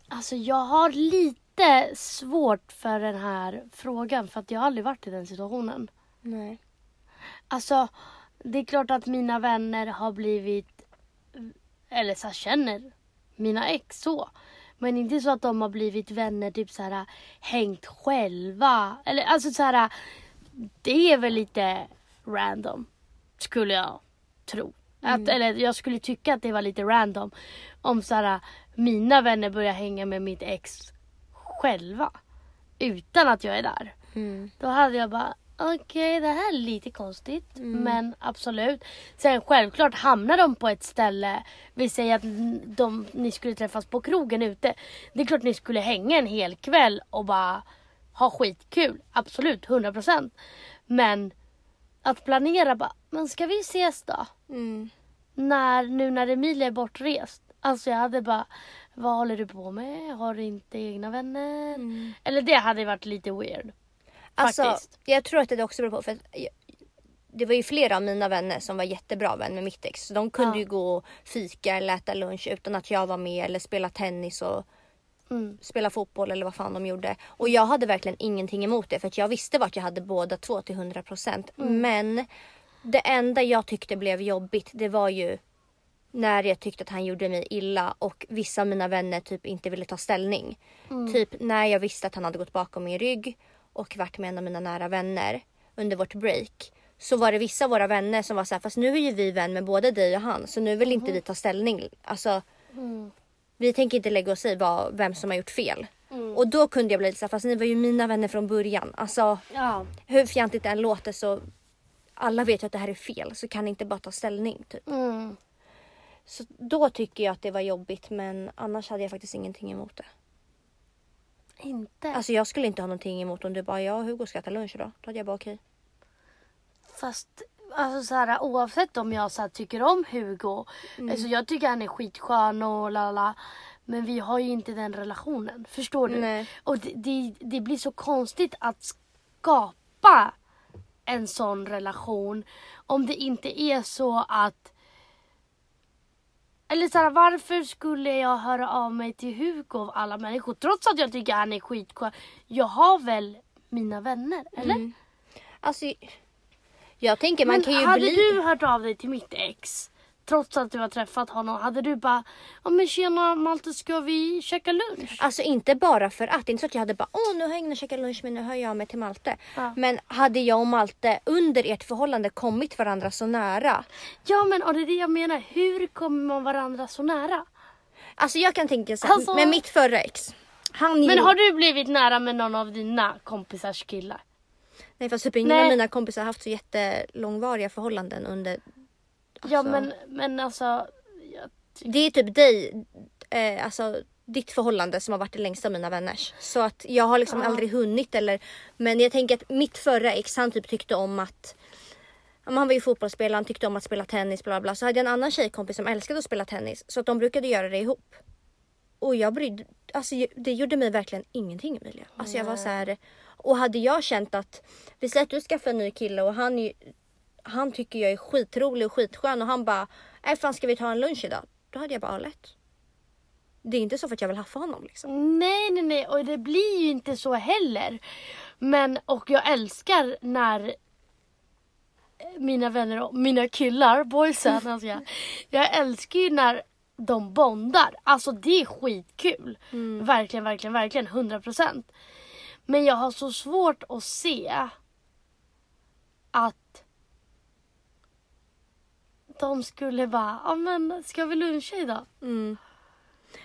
Alltså jag har lite svårt för den här frågan för att jag har aldrig varit i den situationen. Nej. Alltså, det är klart att mina vänner har blivit, eller så här, känner mina ex så. Men inte så att de har blivit vänner, typ så här hängt själva. Eller alltså så här, det är väl lite random. Skulle jag tro. Att, eller jag skulle tycka att det var lite random. Om så här, mina vänner börjar hänga med mitt ex själva. Utan att jag är där. Mm. Då hade jag bara, okej det här är lite konstigt. Mm. Men absolut. Sen självklart hamnar de på ett ställe. Vi säger att de, ni skulle träffas på krogen ute. Det är klart ni skulle hänga en hel kväll och bara ha skitkul. Absolut, 100%. Men att planera bara, men ska vi ses då? Mm. när, nu när Emilia är bortrest. Alltså jag hade bara, vad håller du på med? Har du inte egna vänner? Eller det hade varit lite weird. Alltså, Faktiskt. jag tror att det också beror på för det var ju flera av mina vänner som var jättebra vän med mitt ex. Så de kunde Ja. ju gå och fika eller äta lunch utan att jag var med eller spela tennis och Mm. spela fotboll eller vad fan de gjorde. Och jag hade verkligen ingenting emot det för jag visste vart jag hade båda två till 100%. Men det enda jag tyckte blev jobbigt det var ju när jag tyckte att han gjorde mig illa och vissa av mina vänner typ inte ville ta ställning. Typ när jag visste att han hade gått bakom min rygg och varit med en av mina nära vänner under vårt break. Så var det vissa av våra vänner som var så här, fast nu är ju vi vän med både dig och han så nu vill inte vi ta ställning. Alltså, vi tänker inte lägga oss i vad, vem som har gjort fel. Och då kunde jag bli lite så här, fast ni var ju mina vänner från början. Alltså Ja. hur fjantigt det än låter så alla vet ju att det här är fel så kan ni inte bara ta ställning. Typ. Mm. Så då tycker jag att det var jobbigt men annars hade jag faktiskt ingenting emot det. Inte. Alltså jag skulle inte ha någonting emot om du bara ja Hugo ska äta lunch idag. Då hade jag bara okej. Fast alltså så här, oavsett om jag så här, tycker om Hugo. Alltså jag tycker han är skitskön och lalala. Men vi har ju inte den relationen. Förstår du? Nej. Och det, det, det blir så konstigt att skapa en sån relation. Om det inte är så att eller så här, varför skulle jag höra av mig till Hugo av alla människor? Trots att jag tycker han är skitskön. Jag har väl mina vänner, eller? Alltså jag tänker man Men kan ju hade bli... du hört av dig till mitt ex, trots att du har träffat honom, hade du bara ja men tjena Malte ska vi käka lunch? Alltså inte bara för att, inte så att jag hade bara åh nu har jag inget käkat lunch men nu hör jag mig till Malte. Ja. Men hade jag och Malte under ert förhållande kommit varandra så nära. Ja men och det är det jag menar, hur kommer man varandra så nära? Alltså jag kan tänka så här, Alltså- med mitt förra ex. Han Men ju- har du blivit nära med någon av dina kompisars killar? Nej fast typ ingen av mina kompisar har haft så jättelångvariga förhållanden under... Ja Alltså- men, men alltså, Det är typ dig, eh, alltså ditt förhållande som har varit det längsta av mina vänners. Så att jag har liksom aldrig hunnit eller... Men jag tänker att mitt förra ex han typ tyckte om att... ja, Han var ju fotbollsspelare, han tyckte om att spela tennis bla bla. Så hade jag en annan tjejkompis som älskade att spela tennis. Så att de brukade göra det ihop. Och jag brydde... Alltså det gjorde mig verkligen ingenting Emilia. Alltså jag var så här... Och hade jag känt att... Vi säger att du skaffar en ny kille och han han tycker jag är skitrolig och skitskön och han bara, nej fan ska vi ta en lunch idag? Då hade jag bara, lätt. Det är inte så för att jag vill haffa honom liksom. nej nej nej och det blir ju inte så heller. Men och jag älskar när mina vänner och mina killar, boysen alltså jag, jag älskar ju när de bondar. Alltså det är skitkul. Verkligen, verkligen, verkligen. 100%. Men jag har så svårt att se att de skulle bara, ja men ska vi luncha idag?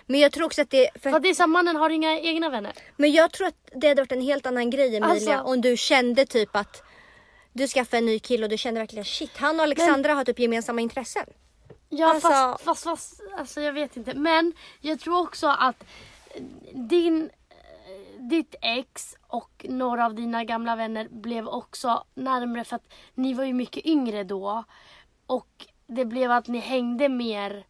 Men jag tror också att det, för, För att det är så här, mannen har inga egna vänner. men jag tror att det hade varit en helt annan grej Emilia Alltså- om du kände typ att du skaffade en ny kille och du kände verkligen shit han och Alexandra har typ gemensamma intressen. Ja Alltså- fast, fast, fast, alltså jag vet inte. Men jag tror också att din, eh, ditt ex och några av dina gamla vänner blev också närmre för att ni var ju mycket yngre då. Och det blev att ni hängde mer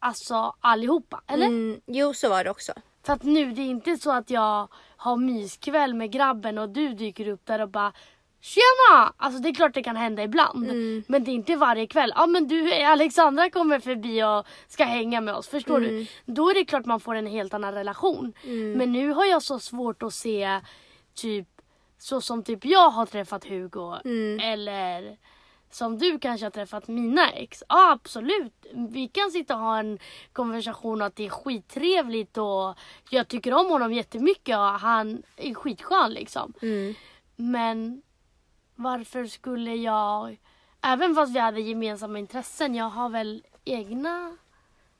Alltså allihopa, eller? Mm, jo så var det också. För att nu, det är inte så att jag har myskväll med grabben och du dyker upp där och bara Tjena! Alltså det är klart det kan hända ibland. Men det är inte varje kväll. Ja men du, Alexandra kommer förbi och ska hänga med oss. Förstår du? Då är det klart man får en helt annan relation. Men nu har jag så svårt att se typ så som typ jag har träffat Hugo. Eller som du kanske har träffat mina ex. Ja absolut. Vi kan sitta och ha en konversation att det är skittrevligt och jag tycker om honom jättemycket och han är skitskön liksom. Men varför skulle jag, även fast vi hade gemensamma intressen, jag har väl egna...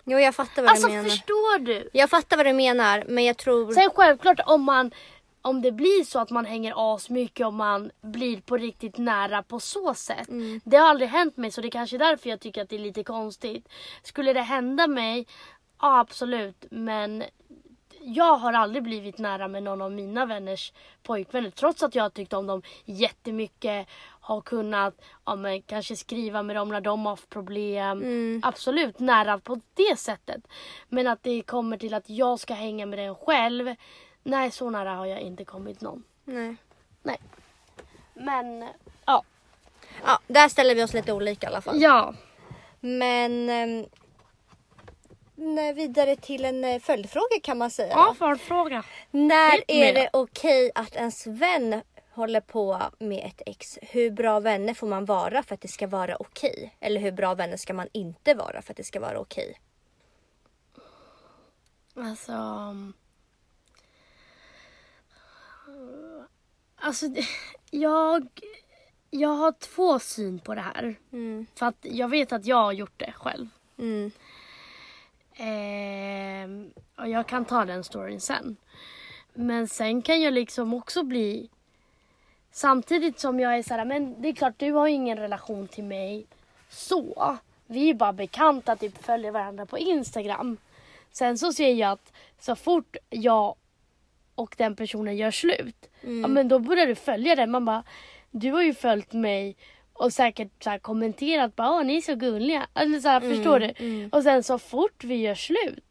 Jo jag fattar vad Alltså du menar. förstår du? Jag fattar vad du menar men jag tror... Sen självklart om man om det blir så att man hänger as mycket och man blir på riktigt nära på så sätt. Det har aldrig hänt mig så det är kanske är därför jag tycker att det är lite konstigt. Skulle det hända mig, ja absolut men jag har aldrig blivit nära med någon av mina vänners pojkvänner trots att jag har tyckt om dem jättemycket. Har kunnat ja, men, kanske skriva med dem när de har haft problem. Absolut nära på det sättet. Men att det kommer till att jag ska hänga med den själv. Nej så nära har jag inte kommit någon. Nej. Nej. Men ja. Ja, där ställer vi oss lite olika i alla fall. Ja. Men nej, vidare till en eh, följdfråga kan man säga. Ja, följdfråga. När är det okej att ens vän håller på med ett ex? Hur bra vänner får man vara för att det ska vara okej? Eller hur bra vänner ska man inte vara för att det ska vara okej? Alltså... Alltså, jag, jag har två syn på det här. Mm. För att jag vet att jag har gjort det själv. Mm. Ehm, och jag kan ta den storyn sen. Men sen kan jag liksom också bli... Samtidigt som jag är så här, men det är klart du har ingen relation till mig så. Vi är bara bekanta, typ följer varandra på Instagram. Sen så ser jag att så fort jag och den personen gör slut, ja men då börjar du följa den. Man bara, du har ju följt mig och säkert så här kommenterat bara, åh ni är så gulliga. Eller så här, förstår du? Och sen så fort vi gör slut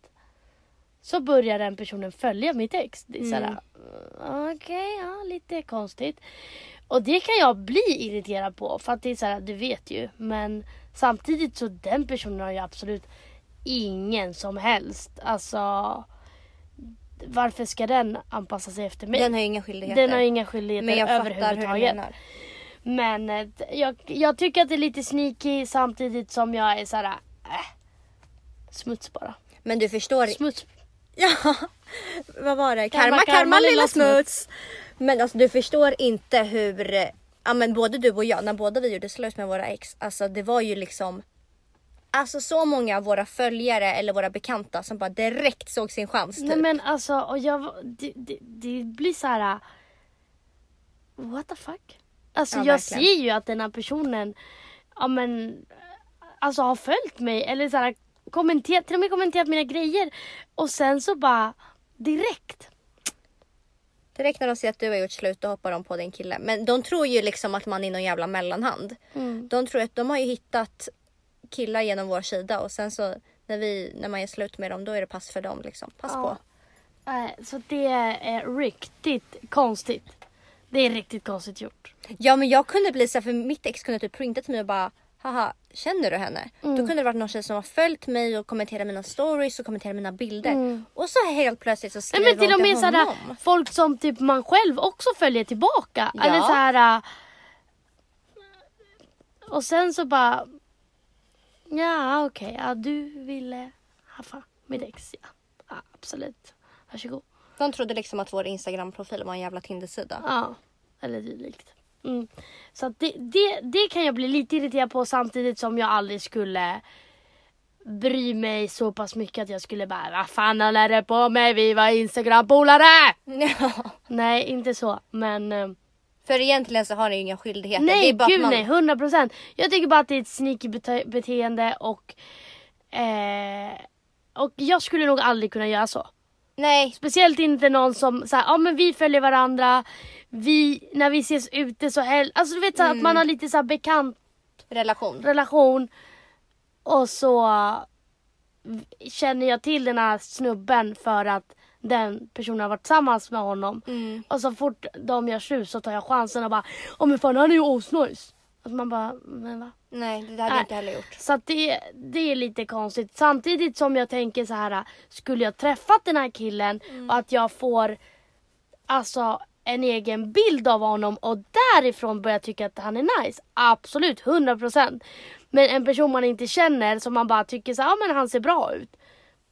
så börjar den personen följa mitt ex. Det är så här, okej, ja lite konstigt. Och det kan jag bli irriterad på för att det är så här, du vet ju. Men samtidigt så den personen har ju absolut ingen som helst. Alltså varför ska den anpassa sig efter mig? Den har inga skyldigheter. Den har inga skyldigheter Men jag fattar hur du menar. Men eh, jag, jag tycker att det är lite sneaky samtidigt som jag är såhär, äh, smuts bara. Men du förstår. Smuts. Ja, vad var det? Karma, Karma, karma, lilla lilla smuts. Men alltså du förstår inte hur, eh, ja men både du och jag, när båda vi gjorde slut med våra ex, alltså det var ju liksom Alltså så många av våra följare eller våra bekanta som bara direkt såg sin chans typ. Nej men alltså, och jag, det, det, det blir så här. What the fuck? Alltså Ja, jag verkligen. ser ju att den här personen, ja men, alltså har följt mig eller så här, kommenterat, till och med kommenterat mina grejer. Och sen så bara direkt. Direkt när de ser att du har gjort slut då hoppar de på din kille. Men de tror ju liksom att man är någon jävla mellanhand. Mm. De tror att de har ju hittat killar genom vår sida och sen så när, vi, när man gör slut med dem då är det pass för dem liksom. Pass Ja. på. Nej, så det är riktigt konstigt. Det är riktigt konstigt gjort. Ja men jag kunde bli så här, för mitt ex kunde typ printa till mig och bara Haha, känner du henne? Då kunde det varit någon tjej som har följt mig och kommenterat mina stories och kommenterat mina bilder. Och så helt plötsligt så Nej, skriver men till hon till såhär, honom. folk som typ man själv också följer tillbaka. Ja. Eller så här. äh, Och sen så bara. Ja okej, ja, du ville haffa mitt ex. Ja. ja absolut. Varsågod. De trodde liksom att vår Instagram-profil var en jävla Tinder-sida. Ja, eller dylikt. Mm. Så det, det, det kan jag bli lite irriterad på samtidigt som jag aldrig skulle bry mig så pass mycket att jag skulle bara vad fan håller det på med? Vi var Instagram-polare! Ja. Nej, inte så. Men eh, För egentligen så har ni ju inga skyldigheter. det nej, att gud man... nej. 100 procent. Jag tycker bara att det är ett sneaky bete- beteende och eh, och jag skulle nog aldrig kunna göra så. Nej, Speciellt inte någon som säger, ja men vi följer varandra, vi, när vi ses ute så hell... Alltså du vet så här, att man har lite så här bekant relation. relation och så eh, känner jag till den här snubben för att den personen har varit tillsammans med honom. Mm. Och så fort de gör slut så tar jag chansen och bara, åh men fan han är ju asnice. Att man bara, men va? Nej, det hade jag inte heller gjort. Så att det, det är lite konstigt. Samtidigt som jag tänker så här, skulle jag träffat den här killen och att jag får alltså en egen bild av honom och därifrån börjar tycka att han är nice. Absolut, 100%. Men en person man inte känner som man bara tycker så ja men han ser bra ut.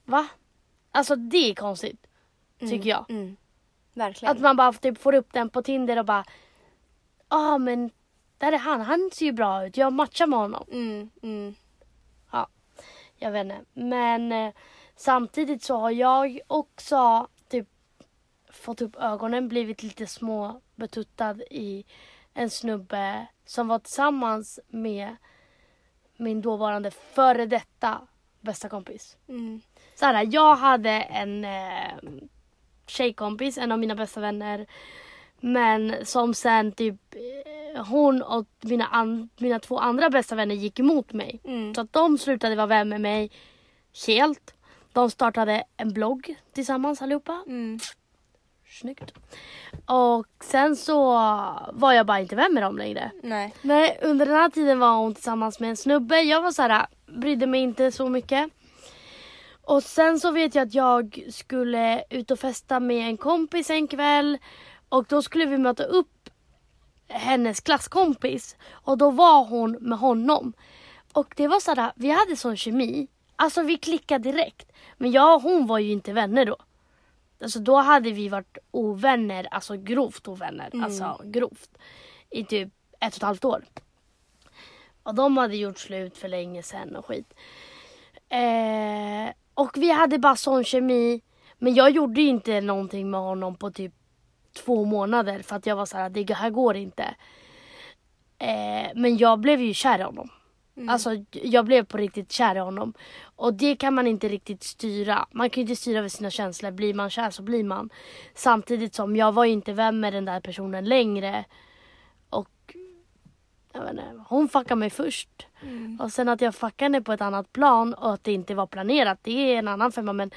Va? Alltså det är konstigt. Tycker jag. Mm. Verkligen. Att man bara typ får upp den på Tinder och bara, ja men där är han, han ser ju bra ut, jag matchar med honom. Mm, mm. Ja, jag vet inte. Men eh, samtidigt så har jag också typ fått upp ögonen, blivit lite små betuttad i en snubbe som var tillsammans med min dåvarande före detta bästa kompis. Mm. Så här, jag hade en eh, tjejkompis, en av mina bästa vänner. Men som sen typ eh, hon och mina, an- mina två andra bästa vänner gick emot mig. Mm. Så att de slutade vara vän med mig helt. De startade en blogg tillsammans allihopa. Mm. Snyggt. Och sen så var jag bara inte vän med dem längre. Nej. Nej, under den här tiden var hon tillsammans med en snubbe. Jag var så här, brydde mig inte så mycket. Och sen så vet jag att jag skulle ut och festa med en kompis en kväll. Och då skulle vi möta upp hennes klasskompis. Och då var hon med honom. Och det var så här, vi hade sån kemi. Alltså vi klickade direkt. Men jag och hon var ju inte vänner då. Alltså då hade vi varit ovänner, alltså grovt ovänner. Alltså grovt. I typ ett och ett halvt år. Och de hade gjort slut för länge sedan och skit. Eh, och vi hade bara sån kemi. Men jag gjorde ju inte någonting med honom på typ två månader för att jag var så här, det här går inte. Eh, men jag blev ju kär i honom. Alltså jag blev på riktigt kär i honom. Och det kan man inte riktigt styra. Man kan ju inte styra över sina känslor. Blir man kär så blir man. Samtidigt som jag var ju inte vän med den där personen längre. Jag vet inte, hon fuckade mig först. Och sen att jag fuckade henne på ett annat plan och att det inte var planerat, det är en annan femma. Men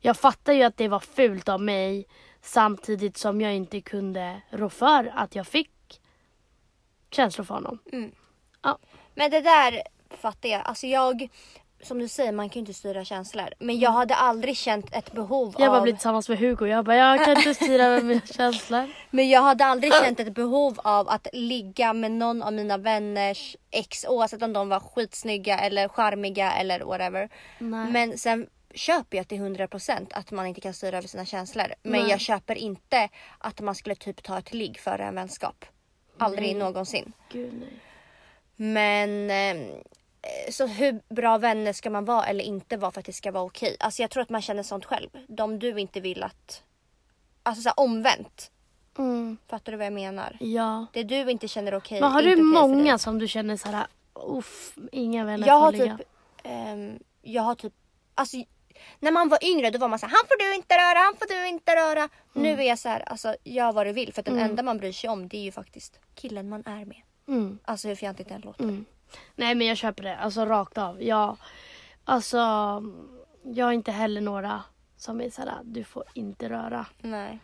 jag fattar ju att det var fult av mig. Samtidigt som jag inte kunde rå för att jag fick känslor för honom. Ja. Men det där fattar jag. Alltså jag, som du säger, man kan ju inte styra känslor. Men jag hade aldrig känt ett behov Jag bara av... blir tillsammans med Hugo. Jag bara, jag kan inte styra över mina känslor. Men jag hade aldrig känt ett behov av att ligga med någon av mina vänners ex oavsett om de var skitsnygga eller charmiga eller whatever. Nej. Men sen köper jag till 100% att man inte kan styra över sina känslor. Men Nej. jag köper inte att man skulle typ ta ett ligg före en vänskap. Aldrig någonsin. Gud nej. Men eh, så hur bra vänner ska man vara eller inte vara för att det ska vara okej? Alltså jag tror att man känner sånt själv. De du inte vill att... Alltså så här, omvänt. Mm, Fattar du vad jag menar? ja. Det du inte känner okej. Men har du dig. många som du känner såhär, uff, inga vänner Jag har typ... ehm, jag har typ... Alltså när man var yngre då var man så här, han får du inte röra, han får du inte röra. Mm. Nu är jag så här, alltså gör vad du vill. För den enda man bryr sig om det är ju faktiskt killen man är med. Mm. Alltså hur fjantigt det än låter. Nej men jag köper det, alltså rakt av. Jag, alltså, jag har inte heller några som är såhär, du får inte röra. Nej.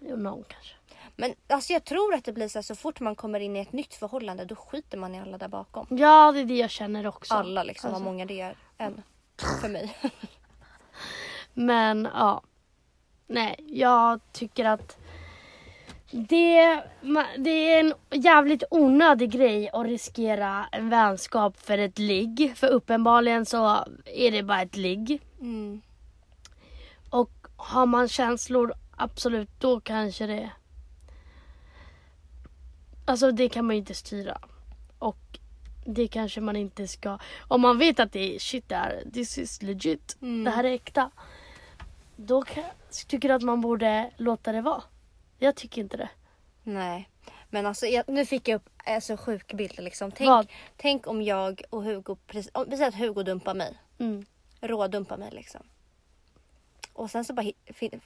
Jo, någon kanske. Men alltså jag tror att det blir så här, så fort man kommer in i ett nytt förhållande då skiter man i alla där bakom. Ja, det är det jag känner också. Alla liksom, Alltså. vad många det är än. För mig. Men ja. Nej, jag tycker att det, det är en jävligt onödig grej att riskera en vänskap för ett ligg. För uppenbarligen så är det bara ett ligg. Mm. Och har man känslor, absolut, då kanske det... Alltså det kan man ju inte styra. Och det kanske man inte ska... Om man vet att det är shit, det här, this is legit, Mm. det här är äkta. Då kan, tycker jag att man borde låta det vara. Jag tycker inte det. Nej. Men alltså jag, nu fick jag upp en så sjuk bild liksom. Tänk, Vad? tänk om jag och Hugo, om vi säger att Hugo dumpar mig. Mm. Rådumpar mig liksom. Och sen så bara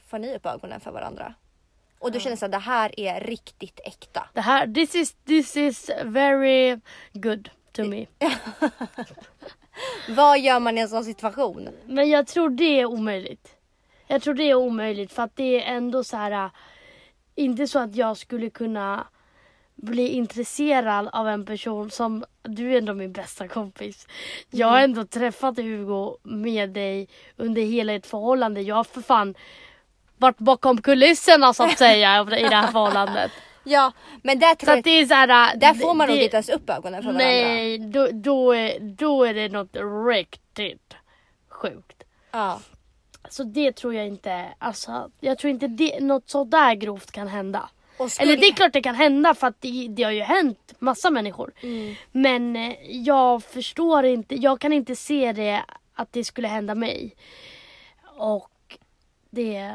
får ni upp ögonen för varandra. Och du känner så att det här är riktigt äkta. Det här, this is, this is very good to me. Vad gör man i en sån situation? Men jag tror det är omöjligt. Jag tror det är omöjligt för att det är ändå så här. Inte så att jag skulle kunna bli intresserad av en person som, du är ändå min bästa kompis. Jag har ändå träffat Hugo med dig under hela ett förhållande. Jag har för fan varit bakom kulisserna så att säga i det här förhållandet. Ja, men där Så att det är så här. äh, där får man nog det- inte ens upp ögonen för varandra. Nej, då, då, är, då är det något riktigt sjukt. Ja. Så det tror jag inte, alltså jag tror inte det, något sådär grovt kan hända. Eller det är klart det kan hända för att det, det har ju hänt massa människor. Mm. Men eh, jag förstår inte, jag kan inte se det att det skulle hända mig. Och det,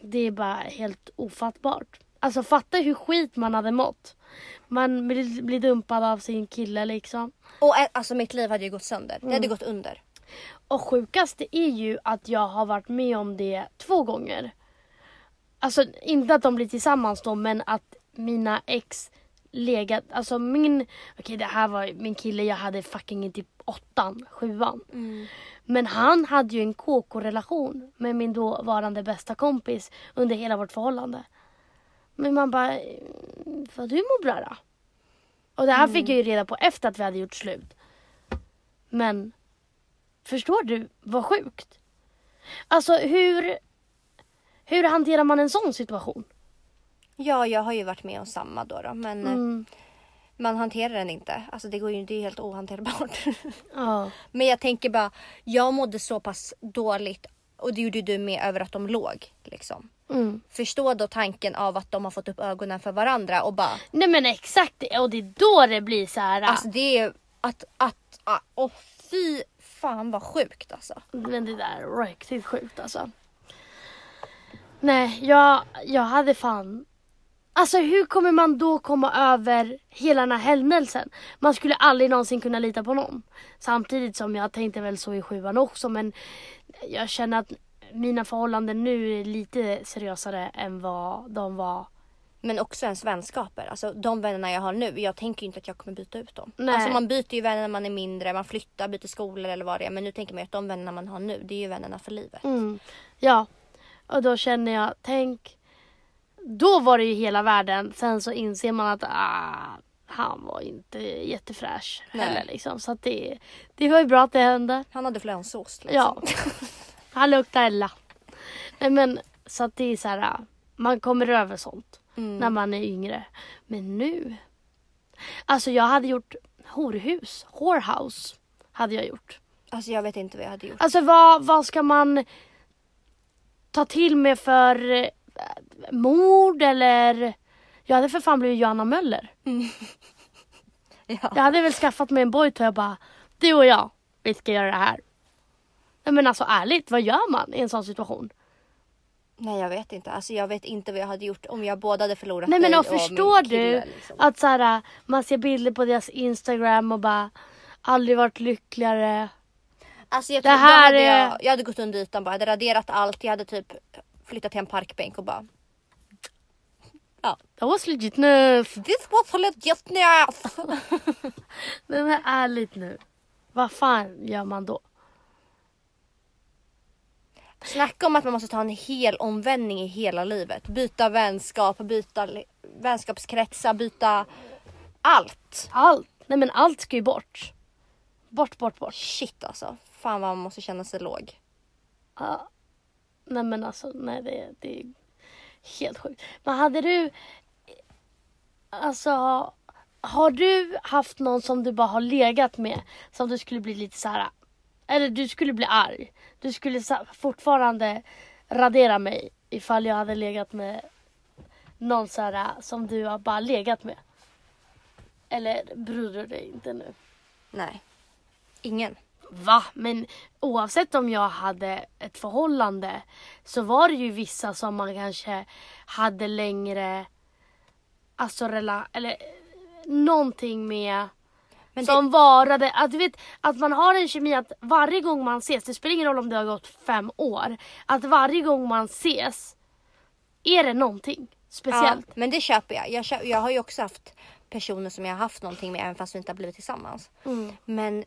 Det är bara helt ofattbart. Alltså fatta hur skit man hade mått. Man blir, blir dumpad av sin kille liksom. Och eh, alltså mitt liv hade ju gått sönder. Det Mm. hade gått under. Och sjukast det är ju att jag har varit med om det två gånger. Alltså inte att de blir tillsammans då men att mina ex legat, alltså min, okej det här var min kille jag hade fucking i typ åttan, sjuan. Men han hade ju en KK-relation med min dåvarande bästa kompis under hela vårt förhållande. Men man bara, eh, vad du mår bra då? Och det här fick jag ju reda på efter att vi hade gjort slut. Men Förstår du vad sjukt? Alltså hur, hur hanterar man en sån situation? Ja, jag har ju varit med om samma då, då men eh, Mm, man hanterar den inte. Alltså det går ju, det är helt ohanterbart. ja. men jag tänker bara, jag mådde så pass dåligt och det gjorde du med över att de låg. Liksom. Mm. Förstå då tanken av att de har fått upp ögonen för varandra och bara, Nej men exakt och det är då det blir så här. alltså det är att, att, att och fy fan vad sjukt alltså. Men det där är riktigt sjukt alltså. Nej, jag, jag hade fan... Alltså hur kommer man då komma över hela den här händelsen? Man skulle aldrig någonsin kunna lita på någon. Samtidigt som jag tänkte väl så i sjuan också men jag känner att mina förhållanden nu är lite seriösare än vad de var. Men också ens vänskaper. Alltså de vännerna jag har nu, jag tänker inte att jag kommer byta ut dem. Nej. Alltså man byter ju vänner när man är mindre, man flyttar, byter skolor eller vad det är. Men nu tänker man ju att de vännerna man har nu, det är ju vännerna för livet. Mm. Ja, och då känner jag, tänk. Då var det ju hela världen. Sen så inser man att ah, han var inte jättefräsch Nej. heller liksom. Så att det, det var ju bra att det hände. Han hade flänsost liksom. Ja. Han luktar Ella. Nej men så att det är så här. ah, Man kommer över sånt Mm. när man är yngre. Men nu. Alltså jag hade gjort horhus. Whorehouse hade jag gjort. Alltså jag vet inte vad jag hade gjort. Alltså vad, vad ska man ta till med för eh, mord eller? Jag hade för fan blivit Johanna Möller. Ja. Jag hade väl skaffat mig en boyt och jag bara, du och jag, vi ska göra det här. Men alltså ärligt, vad gör man i en sån situation? Nej jag vet inte. Alltså jag vet inte vad jag hade gjort om jag båda hade förlorat Nej men dig och förstår min kille, du liksom. att så här, man ser bilder på deras instagram och bara aldrig varit lyckligare. Alltså jag, Det tror, här hade är- jag, jag hade gått under ytan bara, jag hade raderat allt. Jag hade typ flyttat till en parkbänk och bara That was legit enough. This was legit! Nej men ärligt nu. Vad fan gör man då? Snacka om att man måste ta en hel omvändning i hela livet. Byta vänskap, byta vänskapskretsar, byta allt. Allt. Nej men allt ska ju bort. Bort, bort, bort. Shit alltså. Fan vad man måste känna sig låg. Ja. Nej men alltså, nej det, det är helt sjukt. Men hade du, alltså, har du haft någon som du bara har legat med som du skulle bli lite så här, eller du skulle bli arg. Du skulle fortfarande radera mig ifall jag hade legat med någon så här som du har bara legat med. Eller bryr du dig inte nu? Nej. Ingen. Va? Men oavsett om jag hade ett förhållande så var det ju vissa som man kanske hade längre, alltså rela, eller eh, någonting med Men det, som varade, att du vet att man har en kemi att varje gång man ses, det spelar ingen roll om det har gått fem år, att varje gång man ses är det någonting ja, speciellt. men det köper jag. Jag, köper, jag har ju också haft personer som jag har haft någonting med även fast vi inte har blivit tillsammans. Mm. Men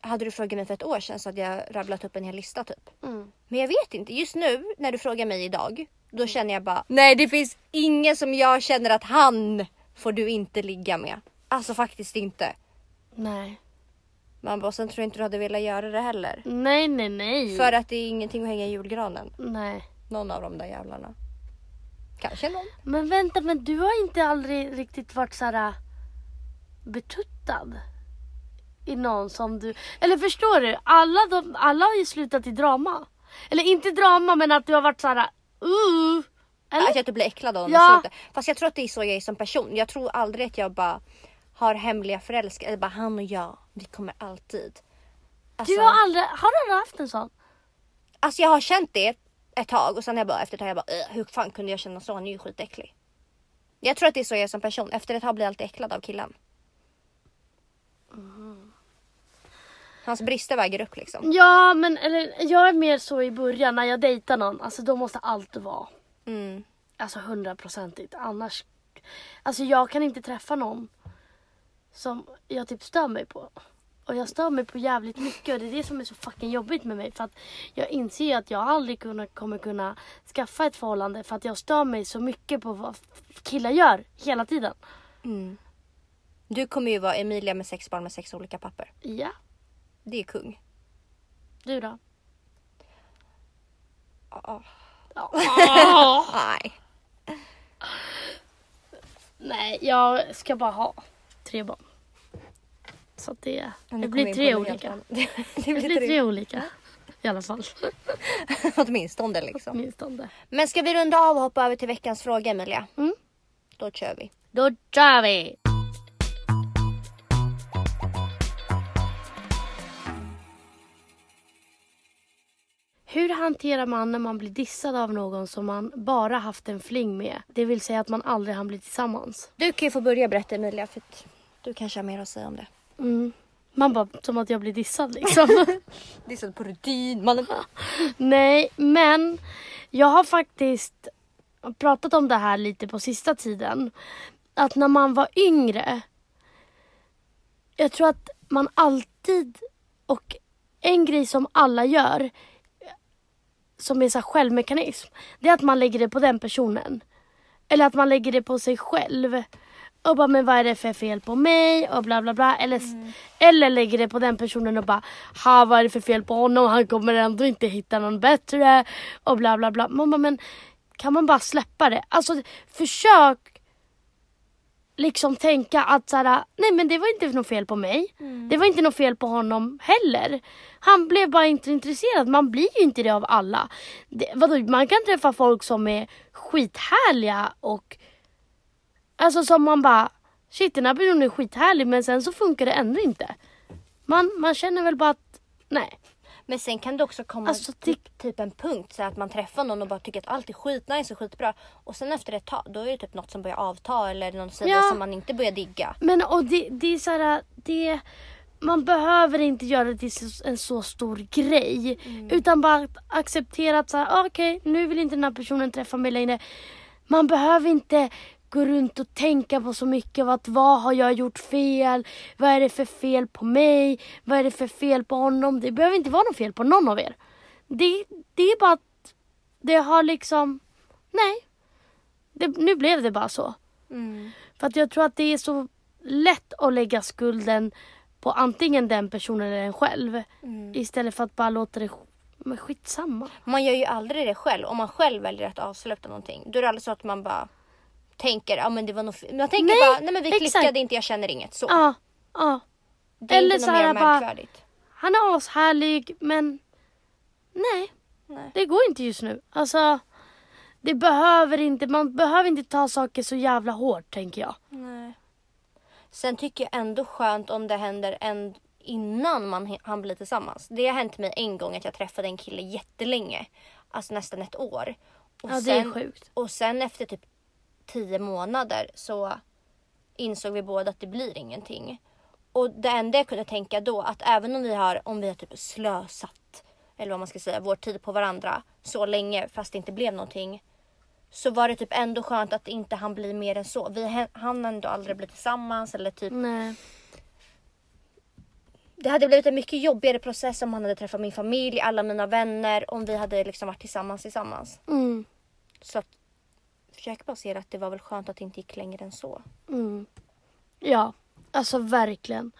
hade du frågat mig för ett år sedan så hade jag rabblat upp en hel lista typ. Mm. Men jag vet inte. Just nu när du frågar mig idag. Då känner jag bara nej det finns ingen som jag känner att han får du inte ligga med. Alltså faktiskt inte. Nej. Man bara sen tror jag inte du hade velat göra det heller. Nej, nej, nej. För att det är ingenting att hänga i julgranen. Nej. Någon av de där jävlarna. Kanske någon. Men vänta, men du har inte aldrig riktigt varit så här äh, betuttad i någon som du... Eller förstår du? Alla, de, alla har ju slutat i drama. Eller inte drama, men att du har varit så här... Uh, eller? Att jag typ blir äcklad av dem Ja. slutar. Fast jag tror att det är så jag är som person. Jag tror aldrig att jag bara har hemliga förälskare. Bara han och jag, vi kommer alltid. Alltså, Du har aldrig... Har du aldrig haft en sån? alltså jag har känt det ett tag och sen jag bara efter ett tag jag bara "Ugh, hur fan kunde jag känna så? Han är ju skitäcklig. Jag tror att det är så jag är som person. Efter ett tag blir jag alltid äcklad av killen. Hans brister väger upp liksom. Ja men eller jag är mer så i början när jag dejtar någon. Alltså då måste allt vara. Mm. Alltså hundraprocentigt. Annars. Alltså jag kan inte träffa någon som jag typ stör mig på. Och jag stör mig på jävligt mycket och det är det som är så fucking jobbigt med mig. För att jag inser att jag aldrig kunna, kommer kunna skaffa ett förhållande för att jag stör mig så mycket på vad killar gör hela tiden. Mm. Du kommer ju vara Emilia med sex barn med sex olika papper. Ja, Det är kung. du då? Ja. Ja. Nej. Nej, jag ska bara ha tre barn. Så att det, det blir tre olika. det Det blir tre. tre olika. I alla fall. Åtminstone liksom. Åtminstone. Men ska vi runda av och hoppa över till veckans fråga Emilia? Mm. Då kör vi. Då kör vi! Hur hanterar man när man blir dissad av någon som man bara haft en fling med? Det vill säga att man aldrig hann bli tillsammans. Du kan ju få börja berätta Emilia för du kanske har mer att säga om det. Mm. Man bara, som att jag blir dissad liksom. Dissad på rutin. mannen. Nej, men jag har faktiskt pratat om det här lite på sista tiden. Att när man var yngre. Jag tror att man alltid och en grej som alla gör som är så självmekanism. Det är att man lägger det på den personen. Eller att man lägger det på sig själv. Och bara, men vad är det för fel på mig? Och bla bla bla. Eller, eller lägger det på den personen och bara, ha vad är det för fel på honom? Han kommer ändå inte hitta någon bättre. Och bla bla bla. Man bara, men kan man bara släppa det? Alltså försök liksom tänka att så här, nej men det var inte något fel på mig. Det var inte något fel på honom heller. Han blev bara inte intresserad. Man blir ju inte det av alla. Det, vadå, man kan träffa folk som är skithärliga och alltså som man bara shit den här personen är skithärlig men sen så funkar det ändå inte. Man, man känner väl bara att nej. Men sen kan det också komma Alltså, typ, typ en punkt så att man träffar någon och bara tycker att allt är skitnice och skitbra. Och sen efter ett tag då är det typ något som börjar avta eller någon sida Ja. som man inte börjar digga. Men och det, det är så här, det, man behöver inte göra det till en så stor grej. Utan bara acceptera att så här, ah, okej nu vill inte den här personen träffa mig längre. Man behöver inte gå runt och tänka på så mycket att vad har jag gjort fel? Vad är det för fel på mig? Vad är det för fel på honom? Det behöver inte vara något fel på någon av er. Det, det är bara att det har liksom, nej. Det, nu blev det bara så. För att jag tror att det är så lätt att lägga skulden på antingen den personen eller en själv. Istället för att bara låta det men skitsamma. Man gör ju aldrig det själv. Om man själv väljer att avsluta någonting. Då är det aldrig så att man bara tänker, ja men det var nog. Man tänker Nej, bara, nej men vi exakt. klickade inte, jag känner inget. Så. Ja, ja. det är eller inte så något mer bara- märkvärdigt. Han är ashärlig men nej, Nej. det går inte just nu. Alltså, det behöver inte, man behöver inte ta saker så jävla hårt tänker jag. Nej. Sen tycker jag ändå skönt om det händer en, innan man han blir tillsammans. Det har hänt mig en gång att jag träffade en kille jättelänge. Alltså nästan ett år. Och Ja, det är sjukt. Och sen efter typ tio månader så insåg vi båda att det blir ingenting. Och det enda jag kunde tänka då att även om vi har, om vi har typ slösat eller vad man ska säga, vår tid på varandra så länge fast det inte blev någonting. Så var det typ ändå skönt att inte han blir mer än så. Vi hann ändå aldrig bli tillsammans eller typ Nej. det hade blivit en mycket jobbigare process om han hade träffat min familj, alla mina vänner, om vi hade liksom varit tillsammans tillsammans. Mm, Så att, försök bara se att det var väl skönt att det inte gick längre än så. mm. Ja, alltså verkligen.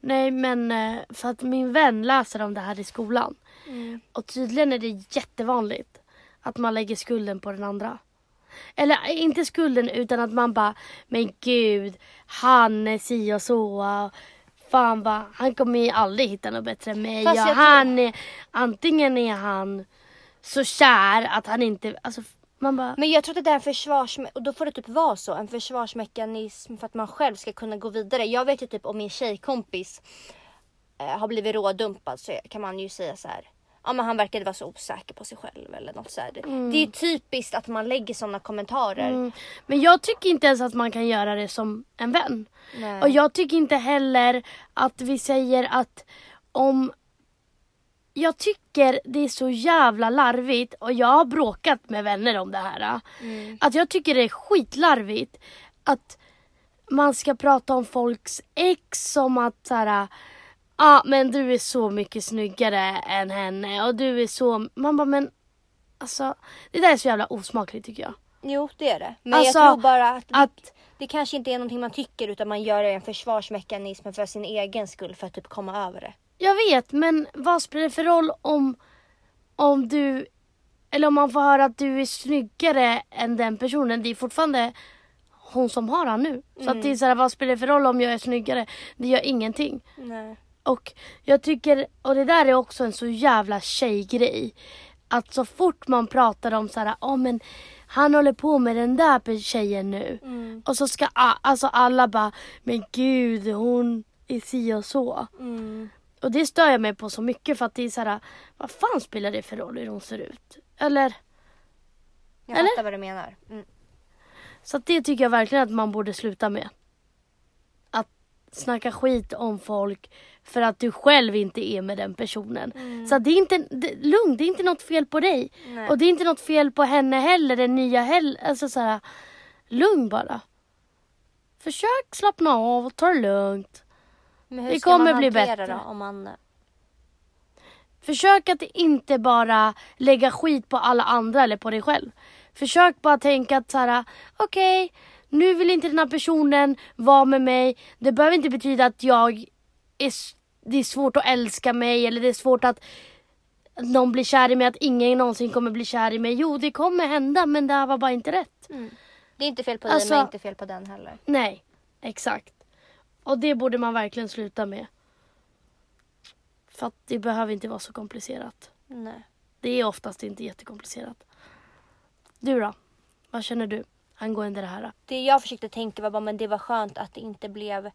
Nej men eh, för att min vän läser om det här i skolan. Och tydligen är det jättevanligt att man lägger skulden på den andra. Eller eh, inte skulden utan att man bara, men gud, han är si och så. Fan vad, han kommer ju aldrig hitta något bättre än mig. Fast tror- han är, antingen är han så kär att han inte, alltså man bara, Men jag tror att det är en försvarsme- och då får det typ vara så, en försvarsmekanism för att man själv ska kunna gå vidare. Jag vet ju typ om min tjejkompis eh, har blivit rådumpad så kan man ju säga så här. ja, men han verkade vara så osäker på sig själv eller något så. Mm. Det är typiskt att man lägger sådana kommentarer. Men jag tycker inte ens att man kan göra det som en vän. Nej. Och jag tycker inte heller att vi säger att om... Jag tycker det är så jävla larvigt och jag har bråkat med vänner om det här. Att jag tycker det är skitlarvigt att man ska prata om folks ex som att så här, ah, men du är så mycket snyggare än henne och du är så... Man bara men alltså det där är så jävla osmakligt tycker jag. Jo det är det. Men Alltså, jag tror bara att, att- det, det kanske inte är någonting man tycker utan man gör det en försvarsmekanism för sin egen skull för att typ komma över det. Jag vet, men vad spelar det för roll om, om du... Eller om man får höra att du är snyggare än den personen. Det är fortfarande hon som har han nu. Så att det är så här, vad spelar det för roll om jag är snyggare? Det gör ingenting. Nej. Och jag tycker, och det där är också en så jävla tjejgrej. Att så fort man pratar om så här, ja men han håller på med den där tjejen nu. Mm. Och så ska alltså alla bara, men gud hon är si och så. Mm. Och det stör jag mig på så mycket för att det är så här, vad fan spelar det för roll hur hon ser ut? Eller? Jag Eller? fattar vad du menar. Mm. Så det tycker jag verkligen att man borde sluta med. Att snacka skit om folk för att du själv inte är med den personen. Så att det är inte, det, lugn, det är inte något fel på dig. Nej. Och det är inte något fel på henne heller, den nya heller. Alltså så här, lugn bara. Försök slappna av och ta det lugnt. Men hur Det ska kommer man bli hantera bättre. då om man... Försök att inte bara lägga skit på alla andra eller på dig själv. Försök bara tänka att så här, okej, nu vill inte den här personen vara med mig. Det behöver inte betyda att jag är, det är svårt att älska mig eller det är svårt att någon blir kär i mig, att ingen någonsin kommer bli kär i mig. Jo, det kommer hända men det här var bara inte rätt. Det är inte fel på dig Alltså- men inte fel på den heller. Nej, exakt. Och det borde man verkligen sluta med. För att det behöver inte vara så komplicerat. Nej. Det är oftast inte jättekomplicerat. Du då? Vad känner du angående det här? Det jag försökte tänka var bara men det var skönt att det inte blev...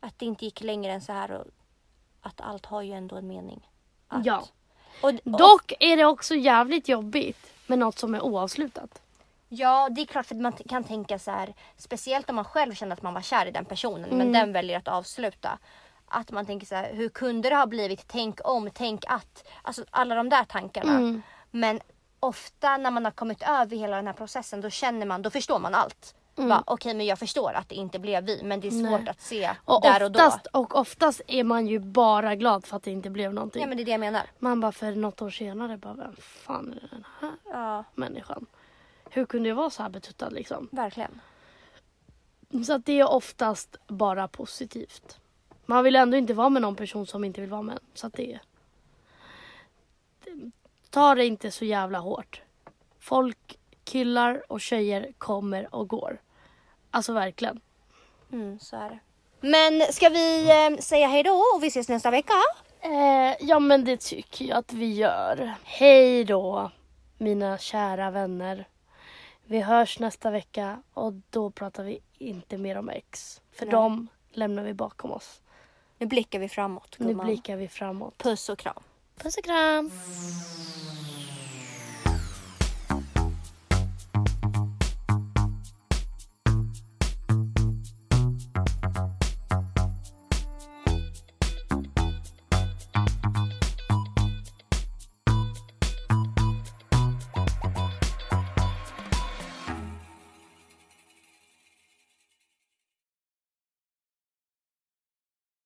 Att det inte gick längre än så här och att allt har ju ändå en mening. Att, Ja. Och, och, Dock är det också jävligt jobbigt med något som är oavslutat. Ja, det är klart för att man kan tänka så här, speciellt om man själv känner att man var kär i den personen Mm. men den väljer att avsluta. Att man tänker så här, hur kunde det ha blivit? Tänk om, tänk att. Alltså alla de där tankarna. Mm. Men ofta när man har kommit över hela den här processen då känner man, då förstår man allt. Mm. Okej men jag förstår att det inte blev vi men det är svårt Nej. att se Och där och då. oftast, och oftast är man ju bara glad för att det inte blev någonting. Ja men det är det jag menar. Man bara för något år senare bara, vem fan är den här Ja, människan? Hur kunde jag vara så här betuttad liksom? verkligen. Så att det är oftast bara positivt. Man vill ändå inte vara med någon person som inte vill vara med en. Så att det är... Ta det inte så jävla hårt. Folk, killar och tjejer kommer och går. Alltså verkligen. Mm, så är det. Men ska vi eh, säga hej då och vi ses nästa vecka? Eh, ja men det tycker jag att vi gör. Hej då mina kära vänner. Vi hörs nästa vecka och då pratar vi inte mer om ex. För Nej. dem lämnar vi bakom oss. Nu blickar vi framåt Nu gumman. blickar vi framåt. Puss och kram. Puss och kram!